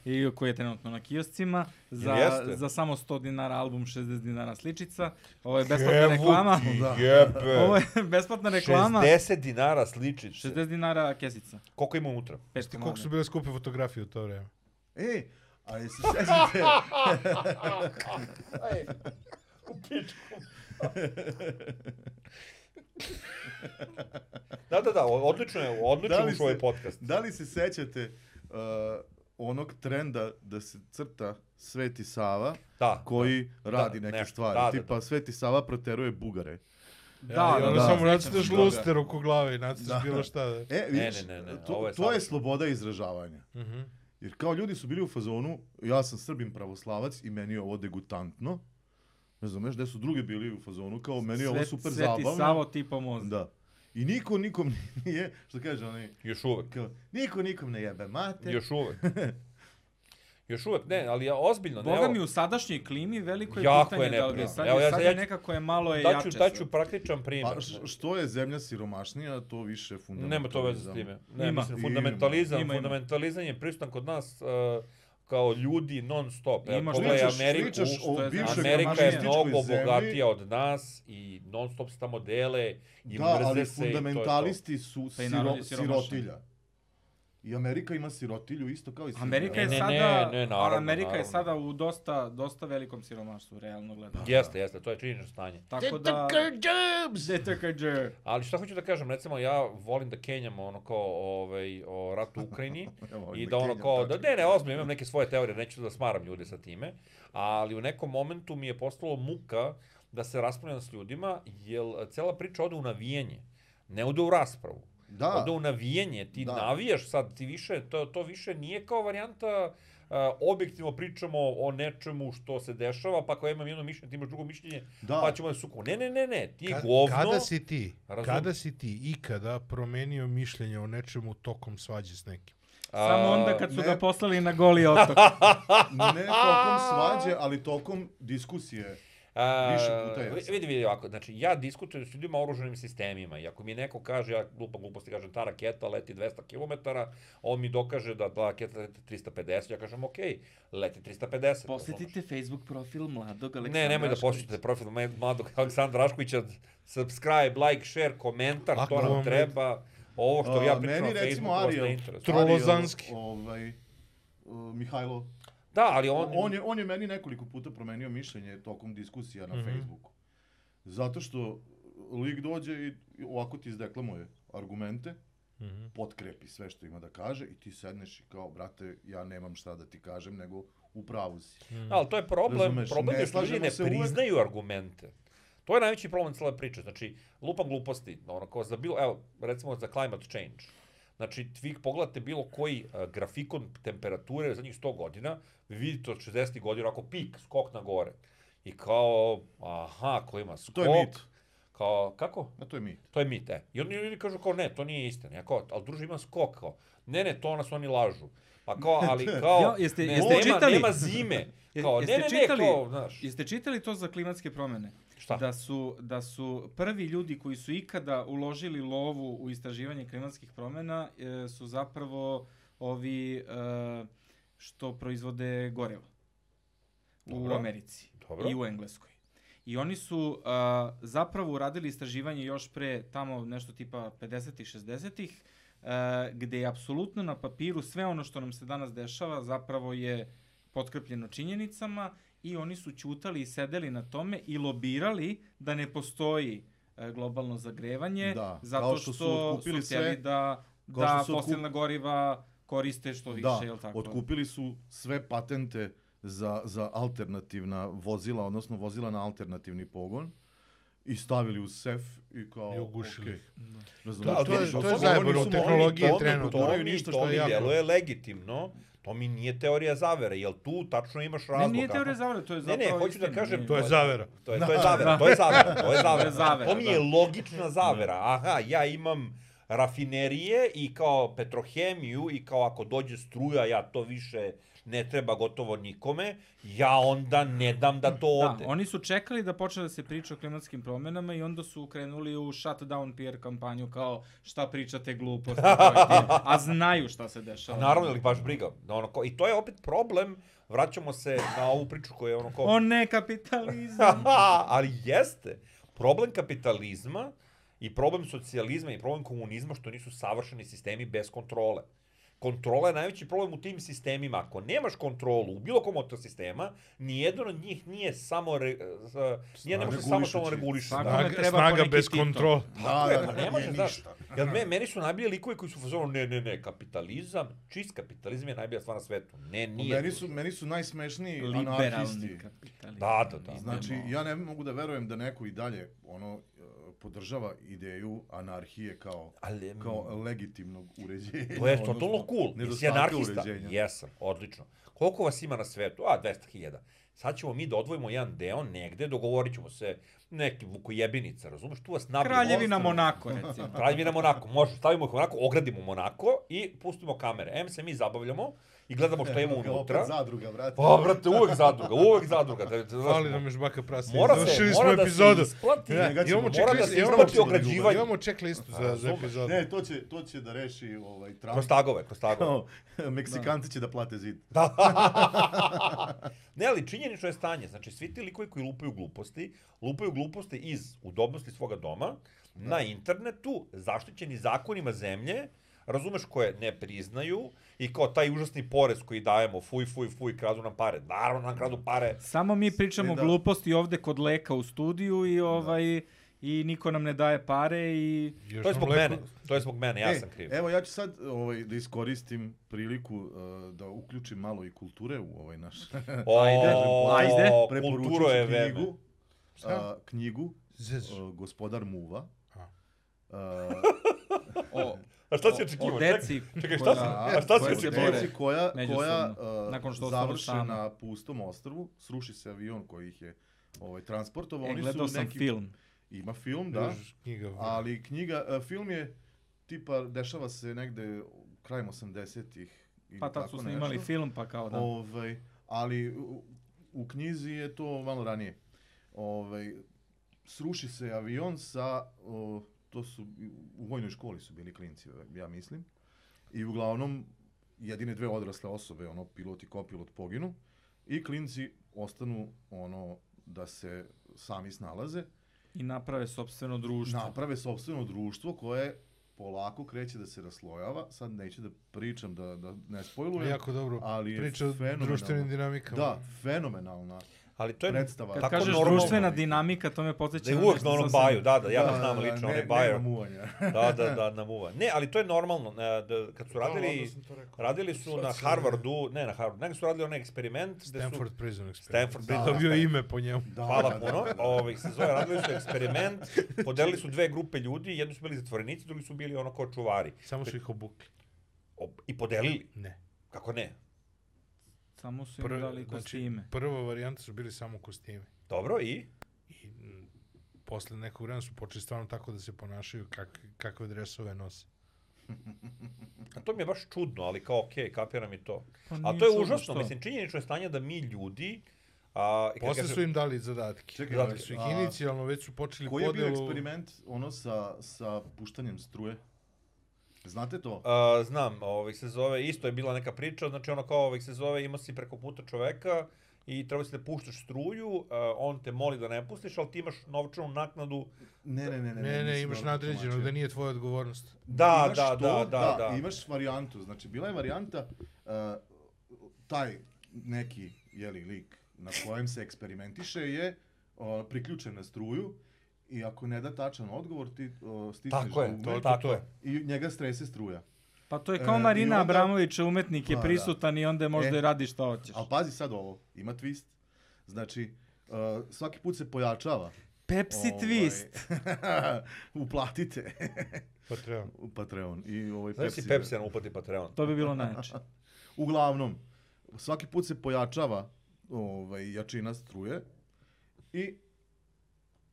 i koji je trenutno na kioscima za, Jeste? za samo 100 dinara album 60 dinara sličica. Ovo je besplatna reklama. ti Da. jebe. Ovo je besplatna reklama. 60 dinara sličice. 60 dinara kesica. Koliko ima unutra? Ti koliko su bile skupe fotografije u to vreme? E, a jesi sećate, <laughs> U pičku. <laughs> da, da, da, odlično je, odlično Da je ušao ovaj podcast. da li se sećate uh, onog trenda da se crta Sveti Sava Da. koji radi Da, neke nešto. stvari, Da, da, tipa da. Sveti Sava proteruje Bugare. Da, Ja, da, da. samo toga. luster oko glave i nacrtaš Da. bilo šta. Da. E, vidiš, ne, ne, ne, to, ovo je to je sloboda izražavanja. Mhm. Jer kao ljudi su bili u fazonu, ja sam Srbin pravoslavac i meni je ovo degutantno. Ne znam, gde su drugi bili u fazonu, kao meni je ovo super Sveti zabavno. Savo ti pomozi. Da. I niko nikom <laughs> nije, što kaže onaj, Još uvek. kao, niko nikom ne jebe mate. Još uvek. <laughs> Još uvek, ne, ali ja ozbiljno, ne, Boga evo- mi u sadašnjoj klimi veliko je Jako pitanje je da li je sad, Evo, je, ja- sad ja je nekako je malo je Daću, jače. daću praktičan primjer. Pa što je zemlja siromašnija, to više fundamentalizam. Nema to veze s time. Ne, Ima. mislim, fundamentalizam, Ima, ima. fundamentalizam je prisutan kod nas uh, kao ljudi non stop. Evo, Ima, pogledaj Pričaš, Ameriku, pričaš o Amerika je mnogo zemlji, bogatija od nas i non stop se tamo dele i Da, mrze ali se i to je to. fundamentalisti su Pa siro, sirotilja. I Amerika ima sirotilju isto kao i Srbija. Amerika je Ne, sada, ne, ne, naravno, Amerika je naravno. sada u dosta, dosta velikom siromaštvu, realno gledano. Jeste, jeste, to je činjenično stanje. Tako da... DTKJ. Ali šta hoću da kažem, recimo ja volim da kenjam ono kao ovaj, o ratu u Ukrajini <laughs> i da da ono kao, da ne, ne, ozbiljno, imam neke svoje teorije, neću da smaram ljude sa time, ali u nekom momentu mi je postalo muka da se raspravljam s ljudima, jer cela priča ode u navijenje, ne ode u raspravu. Da, Ode u navijenje, ti Da. navijaš sad, ti više, to, to više nije kao varijanta Uh, objektivno pričamo o nečemu što se dešava, pa ako ja imam jedno mišljenje, ti imaš drugo mišljenje, da. pa ćemo da suku. Ne, ne, ne, ne, ti Ka- govno... Kada si ti, Razum- kada si ti ikada promenio mišljenje o nečemu tokom svađe s nekim? Samo a, onda kad su ne. ga poslali na goli otok. <laughs> Ne tokom svađe, ali tokom diskusije. A, Više puta jesam. Vidi, vidi ovako, znači ja diskutujem s ljudima o oruženim sistemima i ako mi neko kaže, ja glupa gluposti kažem, ta raketa leti 200 km, on mi dokaže da ta raketa leti 350, ja kažem, ok, leti 350. Posjetite Facebook profil mladog? Aleksandra Ne, nemoj da posjetite profil mladog Aleksandra Raškovića, subscribe, like, share, komentar, Ako to nam treba. Ovo što ja A, pričam na Facebooku ne interesuje. Trolozanski. Ariel, ovaj, uh, Mihajlo, Da, ali on... on, je, on je meni nekoliko puta promenio mišljenje tokom diskusija na Mhm. Facebooku. Zato što lik dođe i ovako ti izdeklamuje argumente, Mhm. potkrepi sve što ima da kaže i ti sedneš i kao, brate, ja nemam šta da ti kažem, nego u pravu si. Da, ali to je problem, Razumeš, problem ne je što ljudi ne se uvek. priznaju argumente. To je najveći problem cele priče. Znači, lupam gluposti. Ono, kao za bilo, evo, recimo za climate change. Znači, vi pogledate bilo koji uh, grafikon temperature zadnjih 100 godina, vi vidite od 60 godina ako pik, skok na gore. I kao, aha, ko ima skok. To je mit. Kao, kako? A to je mit. To je mit, e. I oni ljudi kažu kao, ne, to nije istina. Ja kao, ali druže ima skok, kao. Ne, ne, to nas oni lažu. Pa kao, ali <laughs> kao, Jo, jeste- ne, jeste nema, čitali? nema zime. <laughs> Kao, ne, jeste ne, ne, čitali- kao, znaš. Jeste čitali to za klimatske promene? Šta? Da su, da su prvi ljudi koji su ikada uložili lovu u istraživanje klimatskih promena e, su zapravo ovi e, što proizvode gorivo u. Americi Dobro. i u Engleskoj. I oni su a, zapravo uradili istraživanje još pre tamo nešto tipa 50-ih, 60-ih, a, gde je apsolutno na papiru sve ono što nam se danas dešava zapravo je potkrepljeno činjenicama i oni su ćutali i sedeli na tome i lobirali da ne postoji e, globalno zagrevanje Da, zato što, što su htjeli sve- da, kao da što su otkup- fosilna goriva koriste što više, Da, jel tako? otkupili su sve patente za, za alternativna vozila, odnosno vozila na alternativni pogon i stavili u sef i kao, I ugušili okej. ih. Razumeš? To- to je- to je zajebano to- trenutno. To, to, To je ništa to što je jako. djeluje legitimno. To mi nije teorija zavere, jel tu tačno imaš razlog? Ne, nije teorija zavere, to je Ne, zapravo ne, hoću da kažem, To je zavera. To je, to je zavera, to je zavera, <laughs> to je zavera. To je <laughs> zavera, To mi je logična zavera. Aha, ja imam rafinerije i kao petrohemiju i kao ako dođe struja, ja to više ne treba gotovo nikome, ja onda ne dam da to Da, ode. oni su čekali da počne da se priča o klimatskim promjenama i onda su krenuli u shutdown PR kampanju kao šta pričate gluposti, <laughs> a znaju šta se dešava. Naravno, ili baš briga. Da Ono, ko, I to je opet problem, vraćamo se na ovu priču koja je ono kao... O ne, kapitalizam. <laughs> ali jeste. Problem kapitalizma i problem socijalizma i problem komunizma što nisu savršeni sistemi bez kontrole. Kontrola je najveći problem u tim sistemima. Ako nemaš kontrolu u bilo kom od tih sistema, nijedan od njih nije samo re, uh, nije ne može samo samo Da. Tome Snaga, treba snaga bez kontrola. Tako je, da, pa da, ne može, znaš. Jer me, meni su najbolji likovi koji su u fazonu, ne, ne, ne, kapitalizam, čist kapitalizam je najbolja stvar na svetu. Ne, nije. Meni su, meni su najsmešniji anarhisti. Liberalni kapitalizam. Da, da, da. Znači, ja ne mogu da verujem da neko i dalje ono e, podržava ideju anarhije kao Ali, mm, kao legitimnog uređenja. To je odnosno totalno cool. Jesi anarhista? uređenja. Jesam, odlično. Koliko vas ima na svetu? A, 200.000. Sad ćemo mi da odvojimo jedan deo negde, dogovorit ćemo se neki vukojebinica, razumeš? Tu vas nabije Kraljevina monster. Monako, recimo. Kraljevina Monako. Može, stavimo ih Monako, ogradimo Monako i pustimo kamere. Em se mi zabavljamo i gledamo šta ima <laughs> unutra. Opet zadruga, brate. Pa, brate, uvek zadruga, uvek zadruga. Da, da, Fali nam još baka prasa. Mora se, Završili smo mora da epizodu. se isplati. Da, ćemo- imamo mora da checklist, se imamo, isplati ograđivanje. imamo za, za epizodu. Ne, to će, to će da reši ovaj, Trump. Kroz tagove, kroz tagove. <laughs> Meksikanci će da plate zid. Da. ne, ali činjenično je stanje. Znači, svi ti likovi koji lupaju gluposti, lupaju gluposti iz udobnosti svoga doma, na internetu, zaštićeni zakonima zemlje, razumeš koje ne priznaju i kao taj užasni porez koji dajemo, fuj, fuj, fuj, kradu nam pare. Naravno nam kradu pare. Samo mi pričamo E, da. gluposti ovde kod leka u studiju i ovaj i niko nam ne daje pare i Još To je zbog leko- mene. To je zbog mene, ja E, sam kriv. Evo ja ću sad ovaj, da iskoristim priliku uh, da uključim malo i kulture u ovaj naš <laughs> O, Ajde, ajde. preporučit Kulturo je knjigu, a, knjigu uh, Gospodar Muva. A, <laughs> o, A šta si očekivao? deci čekaj, šta si- a šta si očekivao? deci koja, koja uh, nakon što završe sami. na pustom ostrvu, sruši se avion koji ih je ovaj, transportovao. E, Oni gledao su sam neki, film. Ima film, da. Knjiga. Ali knjiga, uh, film je tipa, dešava se negde krajem 80-ih. ili Pa tad tako su snimali nešto. film, pa kao da. Ovaj, ali u, u knjizi je to malo ranije. Ovaj, sruši se avion sa, o, to su, u vojnoj školi su bili klinci, ja mislim. I uglavnom, jedine dve odrasle osobe, ono, pilot i kopilot poginu. I klinci ostanu, ono, da se sami snalaze. I naprave sopstveno društvo. Naprave sobstveno društvo koje polako kreće da se raslojava. Sad neću da pričam, da, da ne spojlujem. Jako dobro ali priča o društvenim dinamikama. Da, fenomenalna. Ali to je Predstava. Kad tako kažeš normalno. društvena dinamika, to me podsjeća Da je na uvijek na onom baju, da, da, ja ga znam lično, ne, bajo. Nema muvanja. Da, da, da, na muva. Ne, ali to je normalno. Da, kad su Da, radili, radili su na Harvardu, ne na Harvardu, nego su radili onaj eksperiment gde su... Stanford Prison Experiment. Stanford Prison Dobio Experiment. ime po njemu. Da, Hvala da, da, puno. da, da. Ovaj se zove radili su eksperiment, podelili su dve grupe ljudi, jedni su bili zatvorenici, drugi su bili ono kao čuvari. Samo su ih obukli. Ob- I podelili. Ne. Kako ne? Samo su im Prv, dali znači, kostime. prva varijanta su bili samo kostimi. Dobro, i? I posle nekog vremena su počeli stvarno tako da se ponašaju kak, kakve dresove nose. A to mi je baš čudno, ali kao okej, kapiram i to. Pa A to je užasno, što? mislim, činjenično je stanje da mi ljudi... A, Posle kažem- su im dali zadatke. Čekaj, Dali ali, su ih inicijalno, već su počeli Koji je bio podelu... eksperiment ono sa, sa puštanjem struje? Znate to? A, znam, ovaj se zove, isto je bila neka priča, znači ono kao ovaj se zove, ima si preko puta čoveka i treba si da puštaš struju, a, on te moli da ne pustiš, ali ti imaš novčanu naknadu. Ne, ne, ne. Ne, Ne, ne, nisam imaš nadređeno, tumačio. da nije tvoja odgovornost. Da, Imaš da, to, da, da, da. Imaš varijantu, znači bila je varijanta uh, taj neki jeli lik na kojem se eksperimentiše je uh, priključen na struju i ako ne da tačan odgovor ti uh, stisneš Tako je, to, tako je. i njega strese struja. Pa to je E, kao i Marina onda- Abramović, umetnik je Pa, da. prisutan i onda možda E, i radi šta hoćeš. Ali pazi sad ovo, ima twist. Znači, uh, svaki put se pojačava. Pepsi Ovaj, twist. <laughs> uplatite Patreon. u Patreon. I ovaj Znaš si Pepsi- Pepsi na uplati Patreon. To bi bilo najjače. <laughs> Uglavnom, svaki put se pojačava ovaj, jačina struje i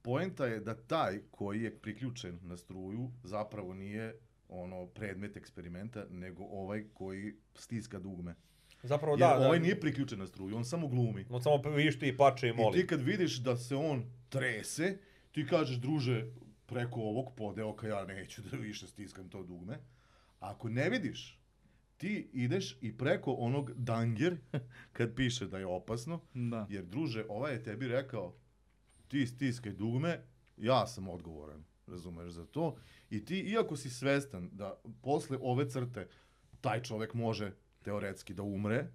poenta je da taj koji je priključen na struju zapravo nije ono predmet eksperimenta, nego ovaj koji stiska dugme. Zapravo Jer da, da. ovaj nije priključen na struju, on samo glumi. On samo višti i plače i I moli. ti kad vidiš da se on trese, ti kažeš, druže, preko ovog podeoka ja neću da više stiskam to dugme. A ako ne vidiš, ti ideš i preko onog danger, <laughs> kad piše da je opasno, Da. jer druže, ovaj je tebi rekao, ti stiskaj dugme, ja sam odgovoran, razumeš za to. I ti, iako si svestan da posle ove crte taj čovek može teoretski da umre,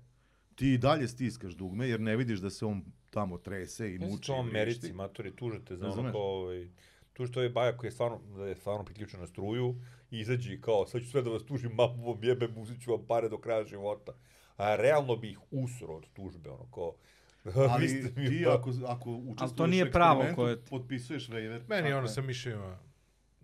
ti dalje stiskaš dugme jer ne vidiš da se on tamo trese i muči. to i Americi, matori, tužite za ono kao, ovaj, tužite ovaj bajak koji je stvarno, da je stvarno priključen na struju i izađi i kao, sad ću sve da vas tužim, mamu vam jebem, uzet ću vam pare do kraja života. A realno bi ih usro od tužbe, ono kao, Ali <laughs> ti ako, ako učestvuješ nije u pravo koje ti- potpisuješ waiver. Meni ono sa miševima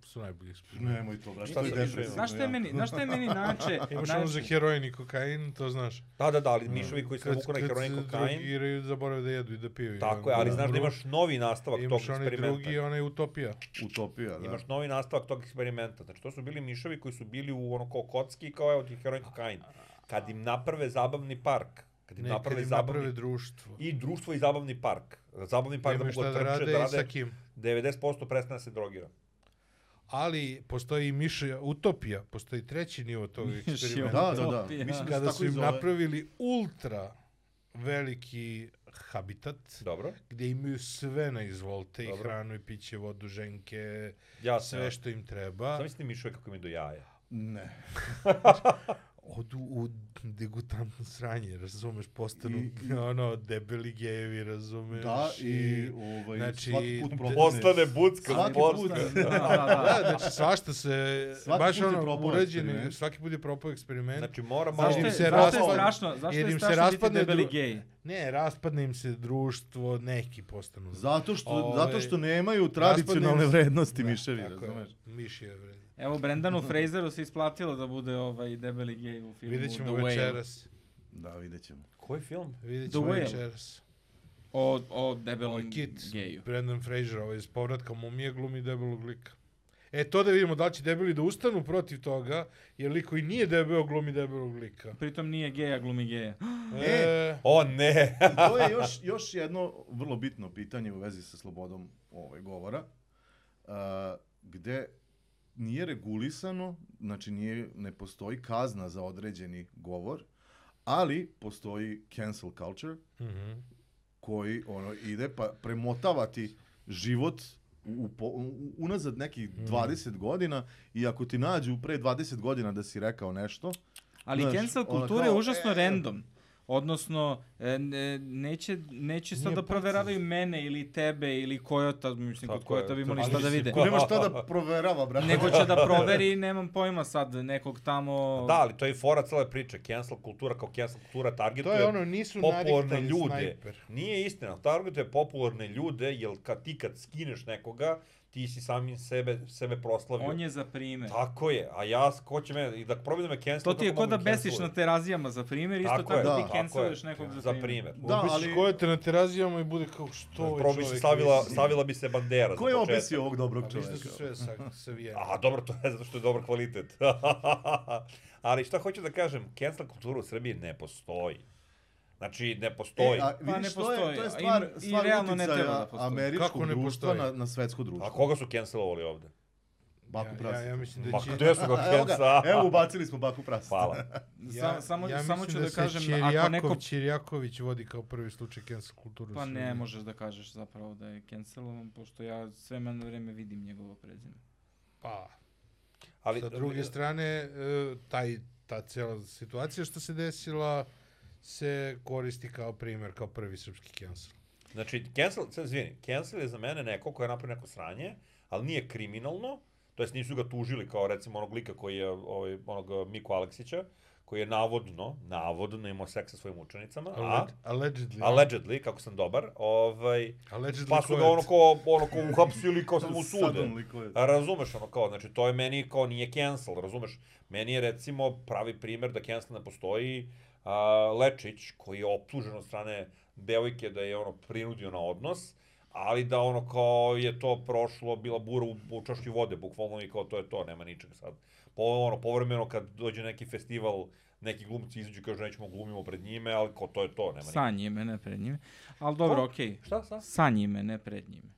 su najbolji eksperimenti. Nemoj to, brate. Šta to depresivno miševima? Znaš šta je meni, znaš šta je meni nače? <laughs> Imaš ono za heroin i kokain, to znaš. Da, da, da, ali miševi koji se vuku na heroin i se kokain, drogiraju, zaborave da jedu i da piju. i tako je, ali znaš da imaš novi nastavak tog Imaš onaj eksperimenta. drugi, onaj utopija. Utopija, da. Imaš novi nastavak tog eksperimenta. Znači, to su bili miševi koji su bili u ono kao kocki, kao evo ti heroin kokain. Kad im naprave zabavni park, kad im Ne, naprave kad im zabavni... naprave društvo. I društvo i zabavni park. Zabavni park da Nemaju mogu da da trče, da i rade, sa kim. 90% prestane da se drogira. Ali postoji i miše, utopija, postoji treći nivo tog eksperimenta. Da, da, da. Mislim da Kada tako su im i napravili ultra veliki habitat, Dobro. gdje imaju sve na izvolte, i Dobro. hranu, i piće, vodu, ženke, Ja sve što im treba. Zamisli mišove kako mi do jaja. Ne. <laughs> Odu u degutantno sranje, razumeš, postanu I- i- ono, debeli gejevi, razumeš. Da, i ovaj, znači, svaki put. Postane bucka, Svaki postane. put. Da, da, Da, da. znači svašta se, Svaki baš ono, urađeni, svaki put je propao eksperiment. Znači, mora malo... Zašto je, se zašto je raspadne- strašno, zašto je im se strašno biti raspadne debeli gej? Ne, raspadne im se društvo, neki postanu. Zato što, Ovaj, zato što nemaju tradicionalne raspadne- vrednosti Da, miševi, tako je. Miši je vredno. Evo, Brendanu <laughs> Fraseru se isplatilo da bude ovaj debeli gej u filmu Vidjet The ćemo Whale. večeras. Da, vidjet ćemo. Koji film? Vidjet The ćemo večeras. O, o debelom je Kit, geju. Brendan Fraser, ovaj iz povratka mumije glumi debelog lika. E, to da vidimo da li će debeli da ustanu protiv toga, jer lik koji nije debel glumi debelog lika. Pritom nije geja, glumi geja. <gasps> E, O, ne! I to je još, <laughs> još jedno vrlo bitno pitanje u vezi sa slobodom ovaj, govora, uh, gde nije regulisano, znači nije, ne postoji kazna za određeni govor, ali postoji cancel culture mhm. koji ono ide pa premotavati život u, po- u, unazad nekih Mm. 20 godina i ako ti nađu pre 20 godina da si rekao nešto, Ali Znaš, cancel ono kultura je užasno e, random. Odnosno, e, ne, neće, neće sad da proveravaju mene ili tebe ili Kojota, mislim, kod Kojota bi imali Ali šta da vide. ko nema šta da <laughs> proverava, brate. Nego će da <laughs> proveri, nemam pojma sad, nekog tamo... Da, ali to je i fora cele priče. Cancel kultura kao cancel kultura To targetuje je ono, nisu popularne ljude. snajper. Nije istina, targetuje popularne ljude, jer kad ti kad skineš nekoga, ti si samim sebe, sebe proslavio. On je za primjer. Tako je, a ja, ko će me, i da probam da me cancel, To ti je kod da besiš na terazijama za primjer, isto Tako tako, je, da, ti canceluješ je, nekog za, za primjer. Da, ali- kojete na terazijama i bude kao što ovaj bi čovjek se stavila, stavila bi se bandera Ko je obesio ovog dobrog A viš da su sve sa, savijene. A dobro, to je zato što je dobar kvalitet. <laughs> Ali šta hoću da kažem, cancel kultura u Srbiji ne postoji. Znači, ne postoji. E, a Pa vidiš, ne to je, to postoji, je stvar, i- i stvar realno ne treba da postoji. američkog Kako ne društva postoji? na, na svetsko društvo. A koga su cancelovali ovde? Baku ja, prasa. ja, ja mislim da će... gde su <laughs> ga cancela? evo ubacili smo baku prasa. Hvala. <laughs> Sa, samo, ja samo mislim ću da, se kažem, Ćirjakov, ako neko... Ćirjaković vodi kao prvi slučaj cancel kulturu. Pa ne možeš da kažeš zapravo da je cancelovan, pošto ja sve na vreme vidim njegovo prezime. Pa, Ali, sa druge strane, e, taj, ta cijela situacija što se desila se koristi kao primjer, kao prvi srpski cancel. Znači, cancel, sad izvini, cancel je za mene neko ko je napravio neko sranje, ali nije kriminalno, to jest nisu ga tužili kao recimo onog lika koji je, ovaj, onog Miku Aleksića, koji je navodno, navodno imao seks sa svojim učenicama, a, Alleg- allegedly. allegedly, kako sam dobar, ovaj, allegedly pa su ga je- ono ko, ono ko uhapsili, kao <laughs> sad mu sude. Sudom likuje. A razumeš ono kao, znači to je meni kao nije cancel, razumeš? Meni je recimo pravi primjer da cancel ne postoji a, Lečić koji je optužen od strane devojke da je ono prinudio na odnos, ali da ono kao je to prošlo, bila bura u, u čaši vode, bukvalno i kao to je to, nema ničeg sad. Po, ono, povremeno kad dođe neki festival, neki glumci izađu i kažu nećemo glumimo pred njime, ali kao to je to, nema Sa njime, ne pred njime. Ali dobro, Ko? okej. Šta, šta? Sa njime, ne pred njime.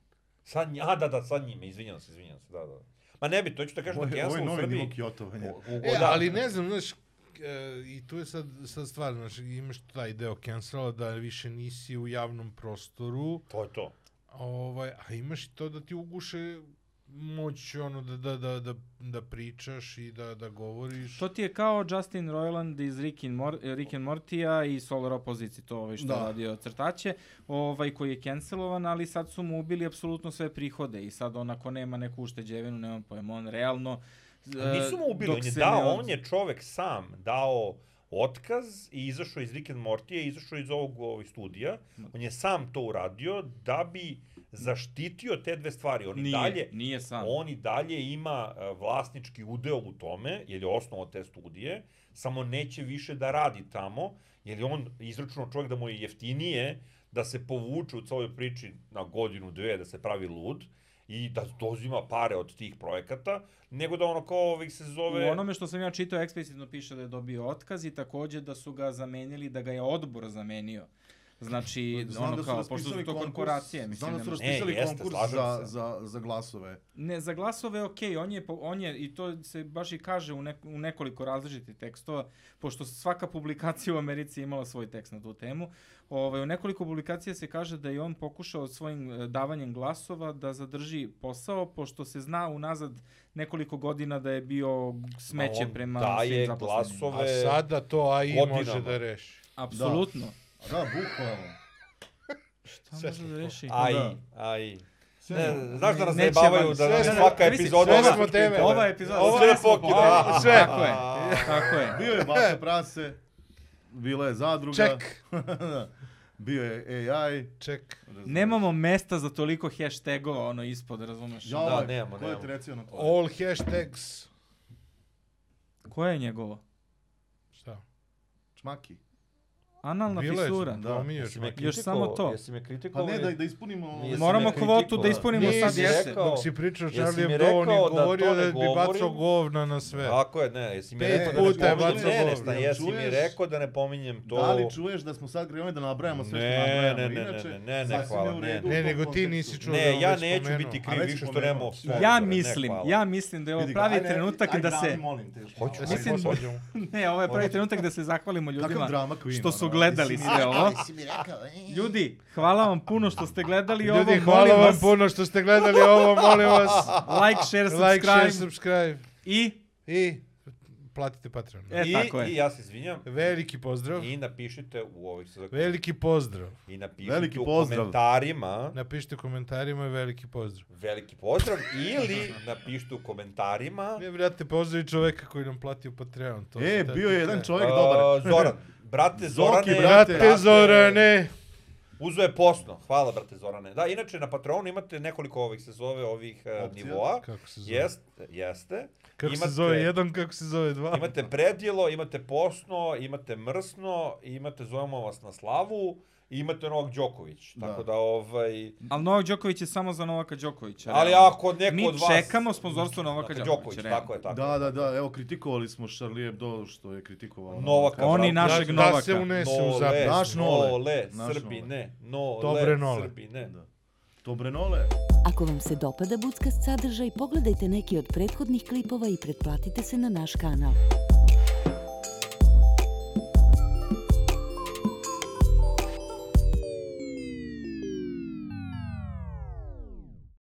Sa nj... A, da, da, sa njime, izvinjam se, izvinjam se, da, da. Ma ne bi, to ću da kažem Ovo da je, ovo je cancel u novi Srbiji... nivo kjotovanja. U- u- E, da. ali ne znam, znaš, e, i tu je sad, sad stvar, znaš, imaš taj deo cancela da više nisi u javnom prostoru, To je to. ovaj, a imaš i to da ti uguše moć ono da, da, da, da, da pričaš i da, da govoriš. To ti je kao Justin Roiland iz Rick and, Mor Rick and Mortija i Solar Opposition, to ovaj što Da. radio crtaće, ovaj koji je cancelovan, ali sad su mu ubili apsolutno sve prihode i sad on ako nema neku ušteđevinu, nemam pojma, on realno... Nisu mu ubili, on je dao, od- on je čovek sam dao otkaz i izašao iz Rick and Mortija, izašao iz ovog, ovog studija. On je sam to uradio da bi zaštitio te dve stvari. On i Nije, dalje, nije sam. on i dalje ima e, vlasnički udeo u tome, jer je osnovao te studije, samo neće više da radi tamo, jer je on izračunao čovjek da mu je jeftinije da se povuče u celoj priči na godinu, dve, da se pravi lud i da dozima pare od tih projekata, nego da ono kao ovih se zove... U onome što sam ja čitao eksplicitno piše da je dobio otkaz i takođe da su ga zamenili, da ga je odbor zamenio. Znači, Znam ono da kao, pošto su to konkurs- korporacije, mislim, Znam da su raspisali E, jeste, konkurs za, za, za glasove. Ne, za glasove okej, on je, on je, i to se baš i kaže u, nek, u nekoliko različitih tekstova, pošto svaka publikacija u Americi imala svoj tekst na tu temu, ovaj, u nekoliko publikacija se kaže da je on pokušao svojim e, davanjem glasova da zadrži posao, pošto se zna unazad nekoliko godina da je bio smeće prema daje svim zaposlenima. glasove- A sada to AI godinama. može da reši. Apsolutno. A da, bukvalno. Šta Sve može da reši? Aj, Da. aj. Ne, znaš da nas zajebavaju da nam smo- svaka epizoda... sve ova- smo teme. Ova epizoda, Ovo sve pokida. Sve. Tako je, tako je. Bio je Baka Prase, bila je zadruga. Ček, <laughs> Bio je AI. ček. Nemamo mesta za toliko hashtagova ono ispod, razumeš? Ja, Da, ovaj, nemamo, Ko je nemamo. ti recio na to? All hashtags. Koje je njegovo? Šta? Čmaki. Analna Bile fisura. su, Da. Jesi me me. Još samo to. Jesi me Pa kritikovao? ne, da, da ispunimo... Jesi Moramo kvotu da ispunimo Nisi sad jeste. rekao- Dok si pričao Jesi Charlie mi Hebdo, on je da govorio da, ne bi bacao govna na sve. Tako je, ne, jesi mi Pet rekao da puta ne je pominjem, bacao ne, ne, jesi mi rekao da ne pominjem to. Da li čuješ da smo sad krenuli da nabrajamo sve što Ne, nabrajamo? ne, ne, ne, ne, ne, ne, hvala, ne. Ne, nego ti nisi čuo da Ne, ja neću biti kriv više što nemamo Ja ne, mislim, ja mislim da je ovo pravi trenutak da se... Hoću, hoću, hoću. <laughs> Ne, ovo je pravi trenutak da se zahvalimo ljudima Kakav drama queen, što su su gledali mi sve ovo. jesi mi rekao, e. Ljudi, hvala vam puno što ste gledali ovo. Ljudi, hvala vam vas, puno što ste gledali ovo, molim vas. Like, share, subscribe. Like, share, subscribe. I, I platite Patreon. e, I, tako je. I ja se izvinjam. Veliki pozdrav. I napišite u ovih se Veliki pozdrav. I napišite Veliki u pozdrav. komentarima Napišite u komentarima i veliki pozdrav. veliki pozdrav ili napišite u komentarima Ne, brate, pozdravi čoveka koji nam plati u Patreon. To E, bio je jedan čovjek uh, dobar. Zoran. <laughs> Brate Zoki, Zorane. brate. Brate Zorane. Uzo je posno. Hvala, brate Zorane. Da, inače na Patreonu imate nekoliko ovih se zove ovih uh, Opcija. nivoa. Kako se zove? Jest, jeste. Kako se Imate- zove jedan, kako se zove dva? Imate predjelo, imate posno, imate mrsno, imate zovemo vas na slavu i imate Novak Đoković. Da. Tako da, ovaj... Ali Novak Đoković je samo za Novaka Đokovića. Ali realno. ako neko Mi od vas... čekamo sponzorstvo Novaka Dakle, Đokovića, realno. tako je, tako. Da, da, da, evo kritikovali smo Charlie Hebdo što je kritikovao Novaka, Oni brate. našeg da, Novaka. Da se unese u Nole, zapis. Naš Nole. Nole, Naš Srbine, Nole, Dobre Nole. Srbine. Da. Dobrenole. Ako vam se dopada Budskast sadržaj, pogledajte neki od prethodnih klipova i pretplatite se na naš kanal.